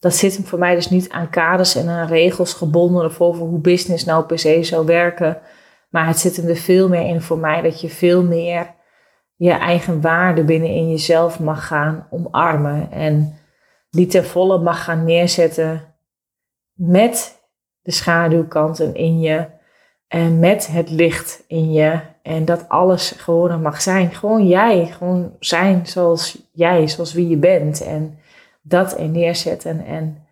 Speaker 1: dat zit hem voor mij dus niet aan kaders en aan regels gebonden of over hoe business nou per se zou werken. Maar het zit hem er veel meer in voor mij dat je veel meer je eigen waarde binnenin jezelf mag gaan omarmen. En die ten volle mag gaan neerzetten met de schaduwkanten in je en met het licht in je. En dat alles gewoon mag zijn. Gewoon jij. Gewoon zijn zoals jij, zoals wie je bent. En dat er neerzetten. En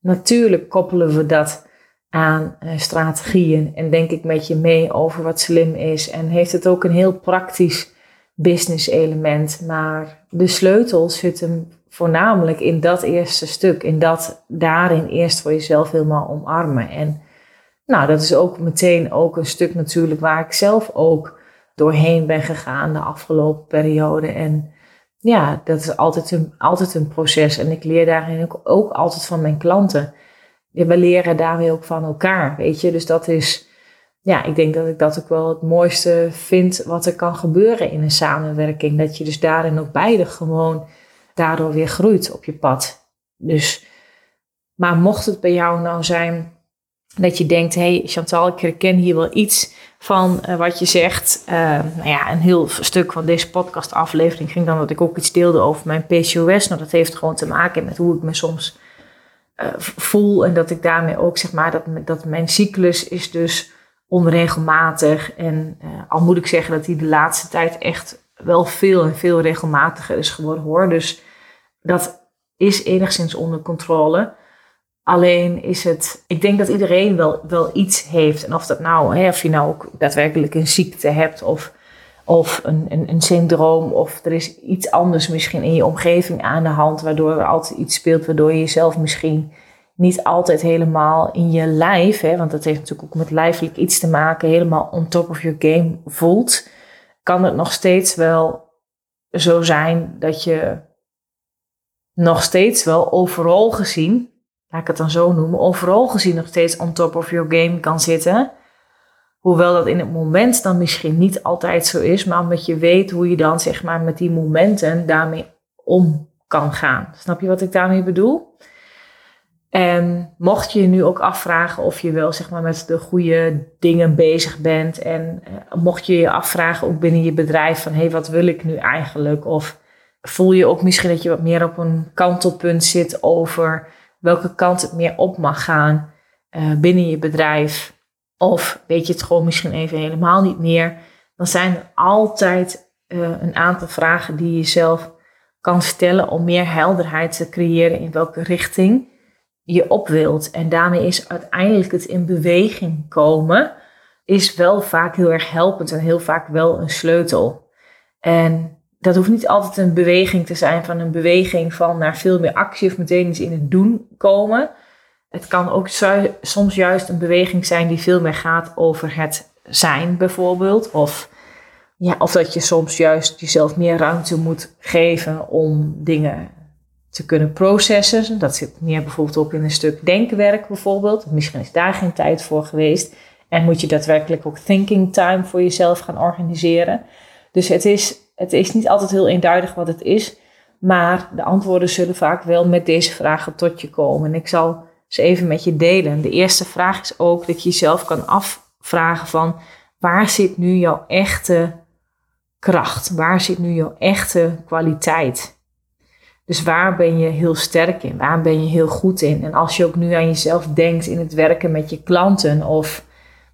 Speaker 1: natuurlijk koppelen we dat aan uh, strategieën en denk ik met je mee over wat slim is. En heeft het ook een heel praktisch business element. Maar de sleutel zit hem voornamelijk in dat eerste stuk. In dat daarin eerst voor jezelf helemaal omarmen. En nou, dat is ook meteen ook een stuk natuurlijk waar ik zelf ook doorheen ben gegaan de afgelopen periode. En ja, dat is altijd een, altijd een proces. En ik leer daarin ook, ook altijd van mijn klanten. We leren daarmee ook van elkaar, weet je. Dus dat is, ja, ik denk dat ik dat ook wel het mooiste vind wat er kan gebeuren in een samenwerking. Dat je dus daarin ook beide gewoon daardoor weer groeit op je pad. Dus, maar mocht het bij jou nou zijn dat je denkt, hé hey, Chantal, ik herken hier wel iets van uh, wat je zegt. Uh, nou ja, een heel stuk van deze podcastaflevering ging dan dat ik ook iets deelde over mijn PCOS. Nou, dat heeft gewoon te maken met hoe ik me soms uh, voel. En dat ik daarmee ook zeg maar, dat, dat mijn cyclus is dus onregelmatig. En al moet ik zeggen dat die de laatste tijd echt wel veel en veel regelmatiger is geworden hoor. Dus dat is enigszins onder controle. Alleen is het, ik denk dat iedereen wel, wel iets heeft. En of dat nou, hè, of je nou ook daadwerkelijk een ziekte hebt of, of een, een, een syndroom, of er is iets anders misschien in je omgeving aan de hand, waardoor er altijd iets speelt, waardoor je jezelf misschien niet altijd helemaal in je lijf, hè, want dat heeft natuurlijk ook met lijfelijk iets te maken, helemaal on top of your game voelt, kan het nog steeds wel zo zijn dat je nog steeds wel overal gezien laat ik het dan zo noemen, overal gezien nog steeds on top of your game kan zitten. Hoewel dat in het moment dan misschien niet altijd zo is, maar omdat je weet hoe je dan zeg maar met die momenten daarmee om kan gaan. Snap je wat ik daarmee bedoel? En mocht je je nu ook afvragen of je wel zeg maar met de goede dingen bezig bent en eh, mocht je je afvragen ook binnen je bedrijf van hé, hey, wat wil ik nu eigenlijk? Of voel je ook misschien dat je wat meer op een kantelpunt zit over welke kant het meer op mag gaan uh, binnen je bedrijf. Of weet je het gewoon misschien even helemaal niet meer. Dan zijn er altijd uh, een aantal vragen die je jezelf kan stellen om meer helderheid te creëren in welke richting je op wilt. En daarmee is uiteindelijk het in beweging komen, is wel vaak heel erg helpend en heel vaak wel een sleutel. En dat hoeft niet altijd een beweging te zijn van een beweging van naar veel meer actie of meteen iets in het doen komen. Het kan ook soms juist een beweging zijn die veel meer gaat over het zijn bijvoorbeeld. Of, ja, of dat je soms juist jezelf meer ruimte moet geven om dingen te kunnen processen. Dat zit meer bijvoorbeeld ook in een stuk denkwerk bijvoorbeeld. Misschien is daar geen tijd voor geweest. En moet je daadwerkelijk ook thinking time voor jezelf gaan organiseren. Dus het is het is niet altijd heel eenduidig wat het is, maar de antwoorden zullen vaak wel met deze vragen tot je komen. En ik zal ze even met je delen. De eerste vraag is ook dat je jezelf kan afvragen van waar zit nu jouw echte kracht? Waar zit nu jouw echte kwaliteit? Dus waar ben je heel sterk in? Waar ben je heel goed in? En als je ook nu aan jezelf denkt in het werken met je klanten of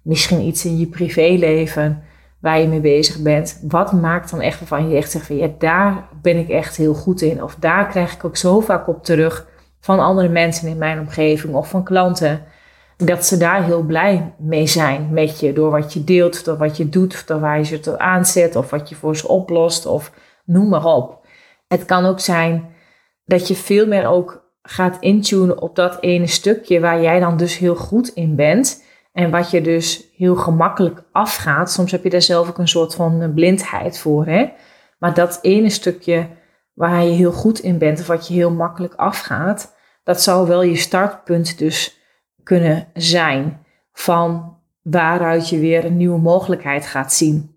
Speaker 1: misschien iets in je privéleven, waar je mee bezig bent. Wat maakt dan echt waarvan je echt zegt van ja, daar ben ik echt heel goed in. Of daar krijg ik ook zo vaak op terug van andere mensen in mijn omgeving of van klanten. Dat ze daar heel blij mee zijn met je. Door wat je deelt, door wat je doet, door waar je ze tot aanzet. Of wat je voor ze oplost of noem maar op. Het kan ook zijn dat je veel meer ook gaat intunen op dat ene stukje waar jij dan dus heel goed in bent. En wat je dus heel gemakkelijk afgaat, soms heb je daar zelf ook een soort van eh, blindheid voor. Hè? Maar dat ene stukje waar je heel goed in bent of wat je heel makkelijk afgaat, dat zou wel je startpunt dus kunnen zijn van waaruit je weer een nieuwe mogelijkheid gaat zien.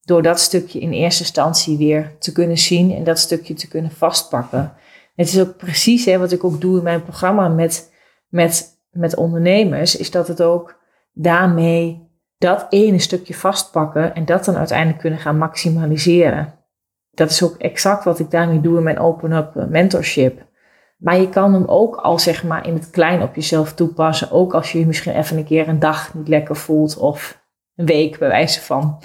Speaker 1: Door dat stukje in eerste instantie weer te kunnen zien en dat stukje te kunnen vastpakken. Het is ook precies hè, wat ik ook doe in mijn programma met, met met ondernemers, is dat het ook daarmee dat ene stukje vastpakken en dat dan uiteindelijk kunnen gaan maximaliseren. Dat is ook exact wat ik daarmee doe in mijn Open Up Mentorship. Maar je kan hem ook al zeg maar in het klein op jezelf toepassen. Ook als je je misschien even een keer een dag niet lekker voelt of een week bij wijze van.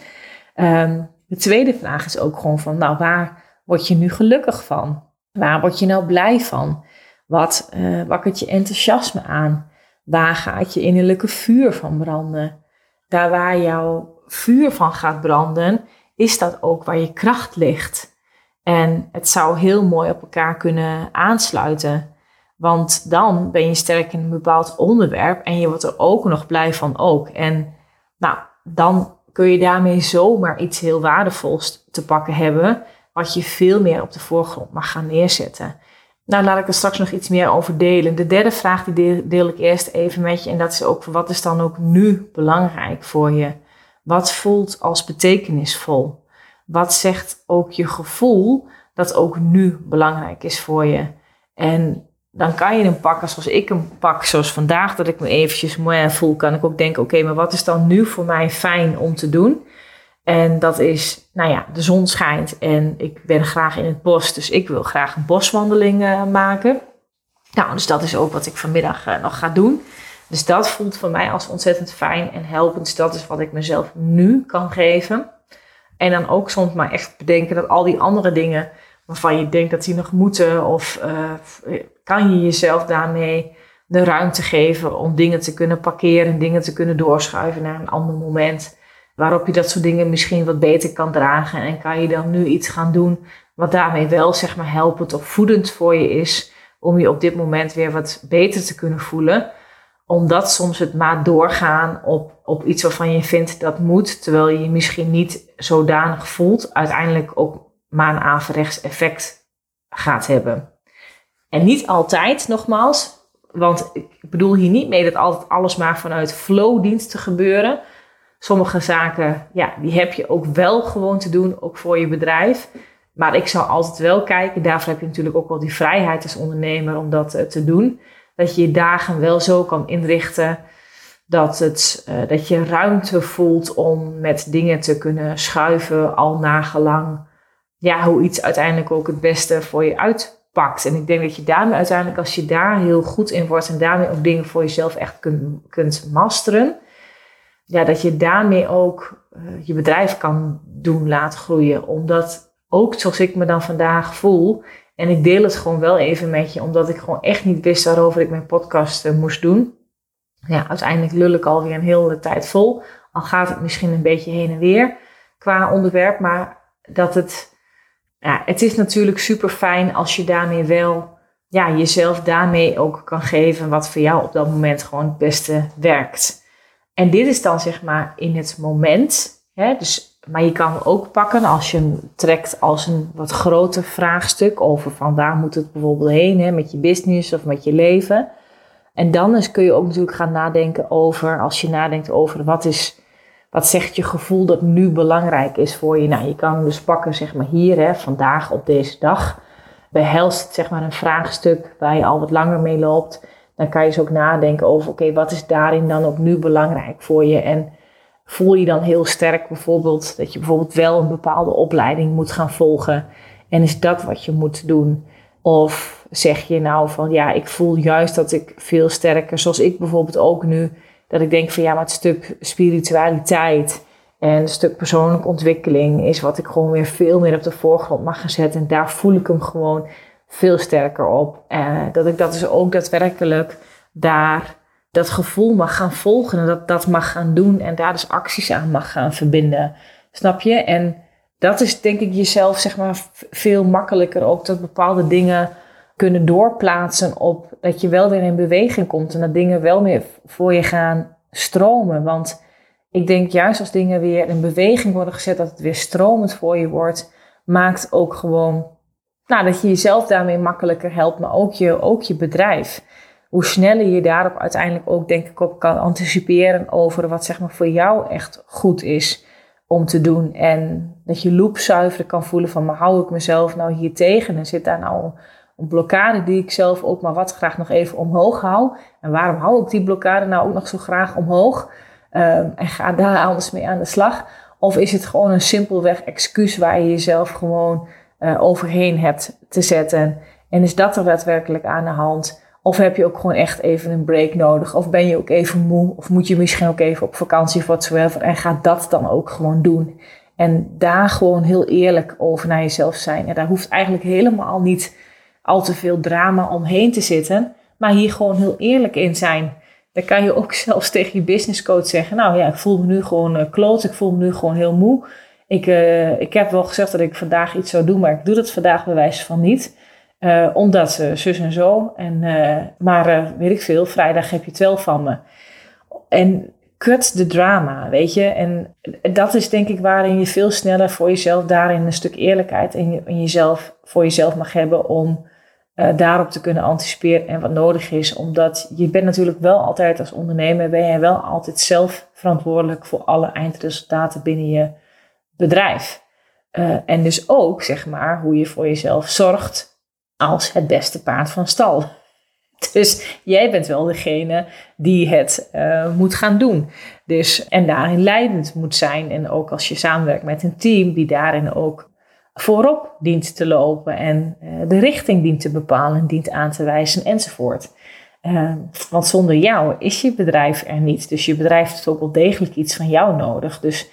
Speaker 1: Um, de tweede vraag is ook gewoon van, nou waar word je nu gelukkig van? Waar word je nou blij van? Wat uh, wakkert je enthousiasme aan? Waar gaat je innerlijke vuur van branden? Daar waar jouw vuur van gaat branden, is dat ook waar je kracht ligt. En het zou heel mooi op elkaar kunnen aansluiten. Want dan ben je sterk in een bepaald onderwerp en je wordt er ook nog blij van ook. En nou, dan kun je daarmee zomaar iets heel waardevols te pakken hebben, wat je veel meer op de voorgrond mag gaan neerzetten. Nou, laat ik er straks nog iets meer over delen. De derde vraag die deel, ik eerst even met je en dat is ook wat is dan ook nu belangrijk voor je? Wat voelt als betekenisvol? Wat zegt ook je gevoel dat ook nu belangrijk is voor je? En dan kan je hem pakken zoals ik hem pak, zoals vandaag, dat ik me eventjes mooi voel, kan ik ook denken, oké, maar wat is dan nu voor mij fijn om te doen? En dat is, nou ja, de zon schijnt en ik ben graag in het bos, dus ik wil graag een boswandeling uh, maken. Nou, dus dat is ook wat ik vanmiddag uh, nog ga doen. Dus dat voelt voor mij als ontzettend fijn en helpend. Dus dat is wat ik mezelf nu kan geven. En dan ook soms maar echt bedenken dat al die andere dingen waarvan je denkt dat die nog moeten, of uh, kan je jezelf daarmee de ruimte geven om dingen te kunnen parkeren, dingen te kunnen doorschuiven naar een ander moment. Waarop je dat soort dingen misschien wat beter kan dragen. En kan je dan nu iets gaan doen wat daarmee wel zeg maar helpend of voedend voor je is. Om je op dit moment weer wat beter te kunnen voelen. Omdat soms het maar doorgaan op, op iets waarvan je vindt dat moet. Terwijl je je misschien niet zodanig voelt. Uiteindelijk ook maar effect gaat hebben. En niet altijd, nogmaals, want ik bedoel hier niet mee dat altijd alles maar vanuit flow dient te gebeuren. Sommige zaken, ja, die heb je ook wel gewoon te doen, ook voor je bedrijf. Maar ik zou altijd wel kijken, daarvoor heb je natuurlijk ook wel die vrijheid als ondernemer om dat eh, te doen. Dat je je dagen wel zo kan inrichten dat, het, uh, dat je ruimte voelt om met dingen te kunnen schuiven, al nagelang ja, hoe iets uiteindelijk ook het beste voor je uit pakt. En ik denk dat je daarmee uiteindelijk, als je daar heel goed in wordt en daarmee ook dingen voor jezelf echt kunt, kunt masteren, ja, dat je daarmee ook uh, je bedrijf kan doen laten groeien. Omdat ook zoals ik me dan vandaag voel, en ik deel het gewoon wel even met je, omdat ik gewoon echt niet wist waarover ik mijn podcast uh, moest doen. Ja, uiteindelijk lul ik alweer een hele tijd vol. Al gaat het misschien een beetje heen en weer qua onderwerp, maar dat het ja, het is natuurlijk super fijn als je daarmee wel ja, jezelf daarmee ook kan geven wat voor jou op dat moment gewoon het beste werkt. En dit is dan zeg maar in het moment. Hè, dus, maar je kan ook pakken als je hem trekt als een wat groter vraagstuk over van waar moet het bijvoorbeeld heen hè, met je business of met je leven. En dan kun je ook natuurlijk gaan nadenken over, als je nadenkt over wat is wat zegt je gevoel dat nu belangrijk is voor je? Nou, je kan dus pakken, zeg maar hier, hè, vandaag op deze dag. Behelst zeg maar, een vraagstuk waar je al wat langer mee loopt. Dan kan je dus ook nadenken over, oké, wat is daarin dan ook nu belangrijk voor je? En voel je dan heel sterk bijvoorbeeld dat je bijvoorbeeld wel een bepaalde opleiding moet gaan volgen? En is dat wat je moet doen? Of zeg je nou van, ja, ik voel juist dat ik veel sterker, zoals ik bijvoorbeeld ook nu dat ik denk van ja, maar het stuk spiritualiteit en het stuk persoonlijke ontwikkeling is wat ik gewoon weer veel meer op de voorgrond mag gaan zetten. En daar voel ik hem gewoon veel sterker op. Uh, dat ik dat dus ook daadwerkelijk daar dat gevoel mag gaan volgen en dat dat mag gaan doen en daar dus acties aan mag gaan verbinden. Snap je? En dat is denk ik jezelf zeg maar veel makkelijker ook dat bepaalde dingen kunnen doorplaatsen op dat je wel weer in beweging komt en dat dingen wel meer voor je gaan stromen. Want ik denk juist als dingen weer in beweging worden gezet, dat het weer stromend voor je wordt, maakt ook gewoon nou, dat je jezelf daarmee makkelijker helpt, maar ook je, ook je bedrijf. Hoe sneller je daarop uiteindelijk ook, denk ik, op kan anticiperen over wat zeg maar voor jou echt goed is om te doen. En dat je loop zuiver kan voelen van, maar hou ik mezelf nou hier tegen en zit daar nou een blokkade die ik zelf ook maar wat graag nog even omhoog hou. En waarom hou ik die blokkade nou ook nog zo graag omhoog? Ehm, en ga daar anders mee aan de slag. Of is het gewoon een simpelweg excuus waar je jezelf gewoon uh, overheen hebt te zetten? En is dat er daadwerkelijk aan de hand? Of heb je ook gewoon echt even een break nodig? Of ben je ook even moe? Of moet je misschien ook even op vakantie of whatsoever? En ga dat dan ook gewoon doen. En daar gewoon heel eerlijk over naar jezelf zijn. En daar hoeft eigenlijk helemaal niet al te veel drama omheen te zitten, maar hier gewoon heel eerlijk in zijn. Dan kan je ook <laughs> zelfs tegen je businesscoach zeggen, nou ja, ik voel me nu gewoon uh, kloot, ik voel me nu gewoon heel moe. Ik, uh, ik heb wel gezegd dat ik vandaag iets zou doen, maar ik doe dat vandaag bij wijze van niet. Uh, omdat ze zus en zo. En, maar weet ik veel, vrijdag heb je het wel van me. En cut de drama, weet je. En dat is denk ik waarin je veel sneller voor jezelf daarin een stuk eerlijkheid in, in jezelf, voor jezelf mag hebben om uh, daarop te kunnen anticiperen en wat nodig is. Omdat je bent natuurlijk wel altijd als ondernemer, ben je wel altijd zelf verantwoordelijk voor alle eindresultaten binnen je bedrijf. Uh, en dus ook, zeg maar, hoe je voor jezelf zorgt als het beste paard van stal. <laughs> Dus jij bent wel degene die het uh, moet gaan doen. Dus, en daarin leidend moet zijn. En ook als je samenwerkt met een team die daarin ook voorop dient te lopen en uh, de richting dient te bepalen, dient aan te wijzen enzovoort. Uh, want zonder jou is je bedrijf er niet. Dus je bedrijf heeft ook wel degelijk iets van jou nodig. Dus,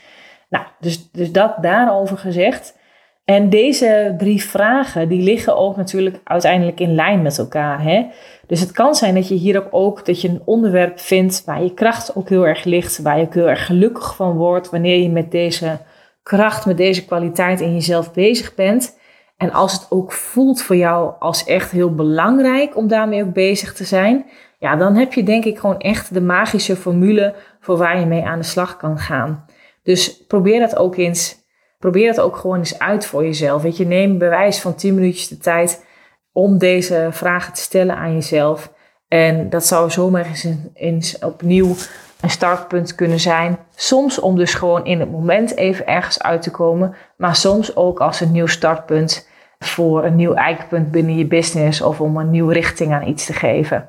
Speaker 1: nou, dus, dus dat daarover gezegd. En deze drie vragen, die liggen ook natuurlijk uiteindelijk in lijn met elkaar. Hè? Dus het kan zijn dat je hier ook, dat je een onderwerp vindt waar je kracht ook heel erg ligt, waar je ook heel erg gelukkig van wordt wanneer je met deze kracht, met deze kwaliteit in jezelf bezig bent. En als het ook voelt voor jou als echt heel belangrijk om daarmee ook bezig te zijn, ja, dan heb je denk ik gewoon echt de magische formule voor waar je mee aan de slag kan gaan. Dus probeer dat ook eens probeer het ook gewoon eens uit voor jezelf. Weet je, neem bewijs van 10 minuutjes de tijd om deze vragen te stellen aan jezelf. En dat zou zomaar eens, opnieuw een startpunt kunnen zijn. Soms om dus gewoon in het moment even ergens uit te komen, maar soms ook als een nieuw startpunt voor een nieuw eikpunt binnen je business of om een nieuwe richting aan iets te geven.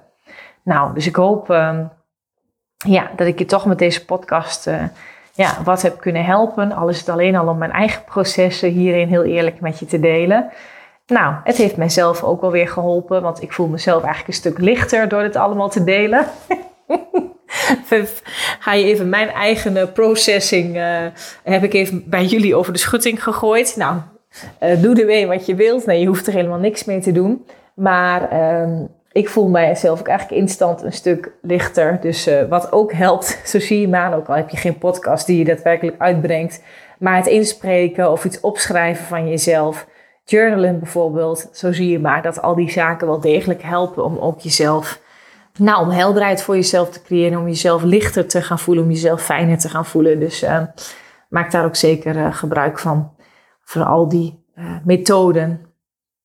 Speaker 1: Nou, dus ik hoop uh, ja, dat ik je toch met deze podcast uh, ja, wat heb kunnen helpen. Al is het alleen al om mijn eigen processen hierin heel eerlijk met je te delen. Nou, het heeft mijzelf ook wel weer geholpen, want ik voel mezelf eigenlijk een stuk lichter door dit allemaal te delen. <laughs> Ga je even mijn eigen eh, processing, uh, heb ik even bij jullie over de schutting gegooid. Nou, uh, doe ermee wat je wilt. Nee, je hoeft er helemaal niks mee te doen. Maar uh, ik voel mijzelf ook eigenlijk instant een stuk lichter. Dus uh, wat ook helpt, <laughs> zo zie je maar, ook al heb je geen podcast die je daadwerkelijk uitbrengt. Maar het inspreken of iets opschrijven van jezelf. Journalen bijvoorbeeld. Zo zie je maar dat al die zaken wel degelijk helpen om ook jezelf, nou, om helderheid voor jezelf te creëren. Om jezelf lichter te gaan voelen, om jezelf fijner te gaan voelen. Dus uh, maak daar ook zeker uh, gebruik van. Voor al die methoden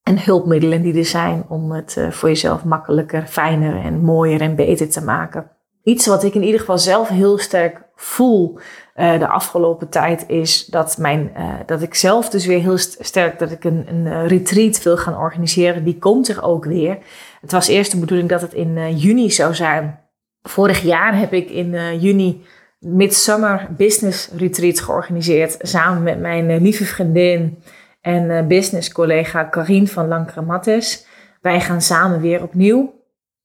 Speaker 1: en hulpmiddelen die er zijn om het uh, voor jezelf makkelijker, fijner en mooier en beter te maken. Iets wat ik in ieder geval zelf heel sterk voel uh, de afgelopen tijd is dat, mijn, uh, dat ik zelf dus weer heel sterk dat ik een, een retreat wil gaan organiseren. Die komt er ook weer. Het was eerst de bedoeling dat het in juni zou zijn. Vorig jaar heb ik in juni Midsummer Business Retreat georganiseerd samen met mijn lieve vriendin en uh, business collega Karin van Lankramattes. Wij gaan samen weer opnieuw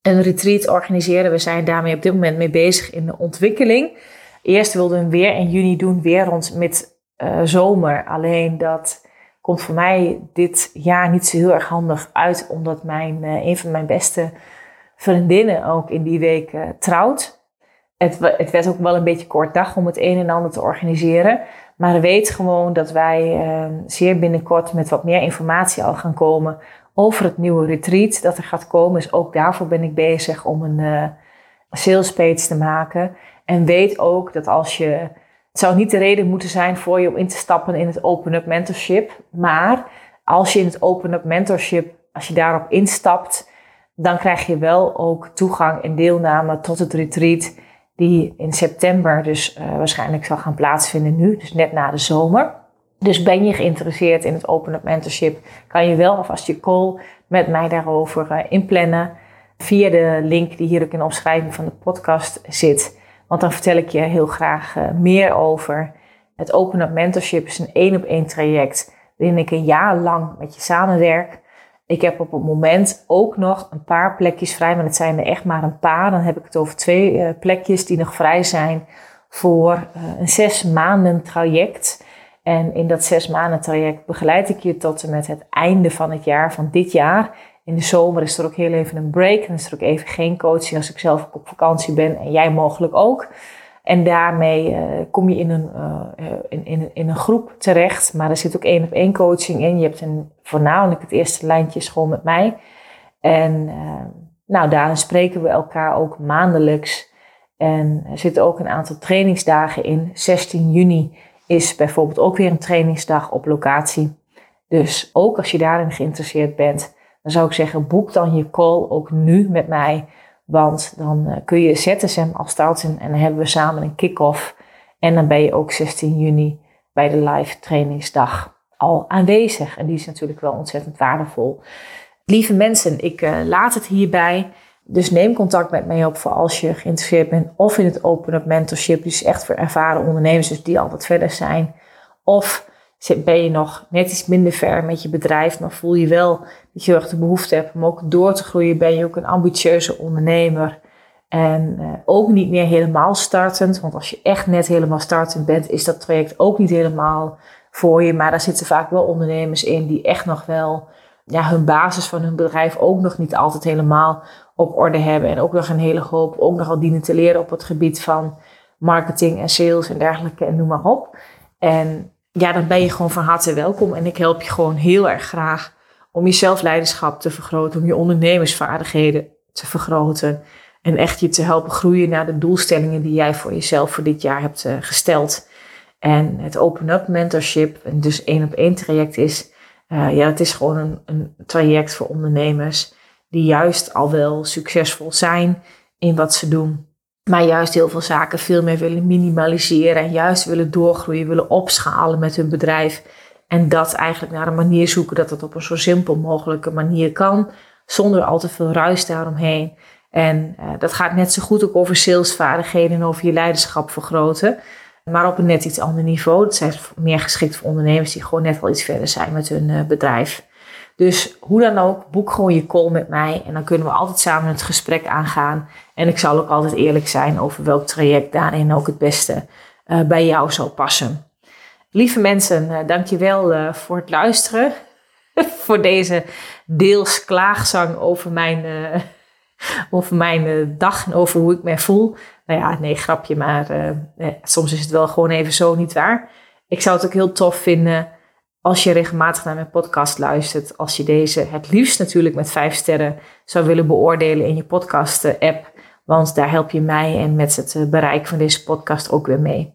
Speaker 1: een retreat organiseren. We zijn daarmee op dit moment mee bezig in de ontwikkeling. Eerst wilden we weer in juni doen, weer rond met uh, zomer. Alleen dat komt voor mij dit jaar niet zo heel erg handig uit, omdat mijn, uh, een van mijn beste vriendinnen ook in die week trouwt. Het, het werd ook wel een beetje kort dag om het een en ander te organiseren. Maar weet gewoon dat wij uh, zeer binnenkort met wat meer informatie al gaan komen over het nieuwe retreat dat er gaat komen. Dus ook daarvoor ben ik bezig om een uh, sales page te maken. En weet ook dat als je. Het zou niet de reden moeten zijn voor je om in te stappen in het Open Up Mentorship. Maar als je in het Open Up Mentorship, als je daarop instapt, dan krijg je wel ook toegang en deelname tot het retreat die in september dus uh, waarschijnlijk zal gaan plaatsvinden nu, dus net na de zomer. Dus ben je geïnteresseerd in het Open Up Mentorship, kan je wel alvast je call met mij daarover uh, inplannen via de link die hier ook in de omschrijving van de podcast zit. Want dan vertel ik je heel graag uh, meer over. Het Open Up Mentorship is een één op één traject waarin ik een jaar lang met je samenwerk ik heb op het moment ook nog een paar plekjes vrij, maar het zijn er echt maar een paar. Dan heb ik het over twee uh, plekjes die nog vrij zijn voor uh, een zes maanden traject. En in dat zes maanden traject begeleid ik je tot en met het einde van het jaar, van dit jaar. In de zomer is er ook heel even een break en is er ook even geen coaching als ik zelf op vakantie ben en jij mogelijk ook. En daarmee uh, kom je in een, uh, in, in, in, een groep terecht. Maar er zit ook één op één coaching in. Je hebt een, voornamelijk het eerste lijntje school met mij. En nou, daarin spreken we elkaar ook maandelijks. En er zitten ook een aantal trainingsdagen in. 16 juni is bijvoorbeeld ook weer een trainingsdag op locatie. Dus ook als je daarin geïnteresseerd bent, dan zou ik zeggen, boek dan je call ook nu met mij. Want dan uh, kun je ZSM al starten en dan hebben we samen een kick-off. En dan ben je ook 16 juni bij de live trainingsdag al aanwezig. En die is natuurlijk wel ontzettend waardevol. Lieve mensen, ik uh, laat het hierbij. Dus neem contact met mij op voor als je geïnteresseerd bent. Of in het Open Up Mentorship. Dus echt voor ervaren ondernemers dus die al wat verder zijn. Of ben je nog net iets minder ver met je bedrijf, maar voel je wel dat je echt de behoefte hebt om ook door te groeien. Ben je ook een ambitieuze ondernemer en uh, ook niet meer helemaal startend. Want als je echt net helemaal startend bent, is dat traject ook niet helemaal voor je. Maar daar zitten vaak wel ondernemers in die echt nog wel ja, hun basis van hun bedrijf ook nog niet altijd helemaal op orde hebben. En ook nog een hele hoop ook nogal dienen te leren op het gebied van marketing en sales en dergelijke en noem maar op. En ja, dan ben je gewoon van harte welkom. En ik help je gewoon heel erg graag om je zelfleiderschap te vergroten, om je ondernemersvaardigheden te vergroten. En echt je te helpen groeien naar de doelstellingen die jij voor jezelf voor dit jaar hebt uh, gesteld. En het Open Up Mentorship, en dus één op één traject is, uh, ja, het is gewoon een, een traject voor ondernemers die juist al wel succesvol zijn in wat ze doen. Maar juist heel veel zaken veel meer willen minimaliseren en juist willen doorgroeien, willen opschalen met hun bedrijf. En dat eigenlijk naar een manier zoeken dat het op een zo simpel mogelijke manier kan, zonder al te veel ruis daaromheen. En uh, dat gaat net zo goed ook over salesvaardigheden en over je leiderschap vergroten. Maar op een net iets ander niveau. Dat zijn meer geschikt voor ondernemers die gewoon net wel iets verder zijn met hun uh, bedrijf. Dus hoe dan ook, boek gewoon je call met mij en dan kunnen we altijd samen het gesprek aangaan. En ik zal ook altijd eerlijk zijn over welk traject daarin ook het beste uh, bij jou zal passen. Lieve mensen, uh, dankjewel uh, voor het luisteren. <laughs> voor deze deels klaagzang over mijn, <laughs> over mijn dag en over hoe ik me voel. Nou ja, nee, grapje, maar soms is het wel gewoon even zo niet waar. Ik zou het ook heel tof vinden als je regelmatig naar mijn podcast luistert, als je deze het liefst natuurlijk met vijf sterren zou willen beoordelen in je podcast-app. Want daar help je mij en met het eh, bereik van deze podcast ook weer mee.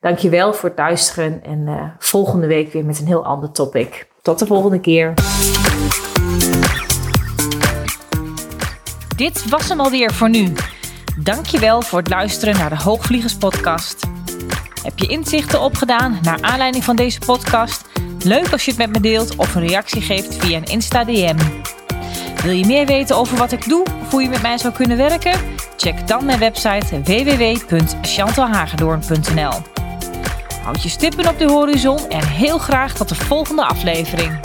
Speaker 1: Dankjewel voor het luisteren en uh, volgende week weer met een heel ander topic. Tot de volgende keer.
Speaker 2: Dit was hem alweer voor nu. Dankjewel voor het luisteren naar de Hoogvliegers podcast. Heb je inzichten opgedaan naar aanleiding van deze podcast? Leuk als je het met me deelt of een reactie geeft via een Insta DM. Wil je meer weten over wat ik doe of hoe je met mij zou kunnen werken? Check dan mijn website www.chantalhagedoorn.nl Houd je stippen op de horizon en heel graag tot de volgende aflevering.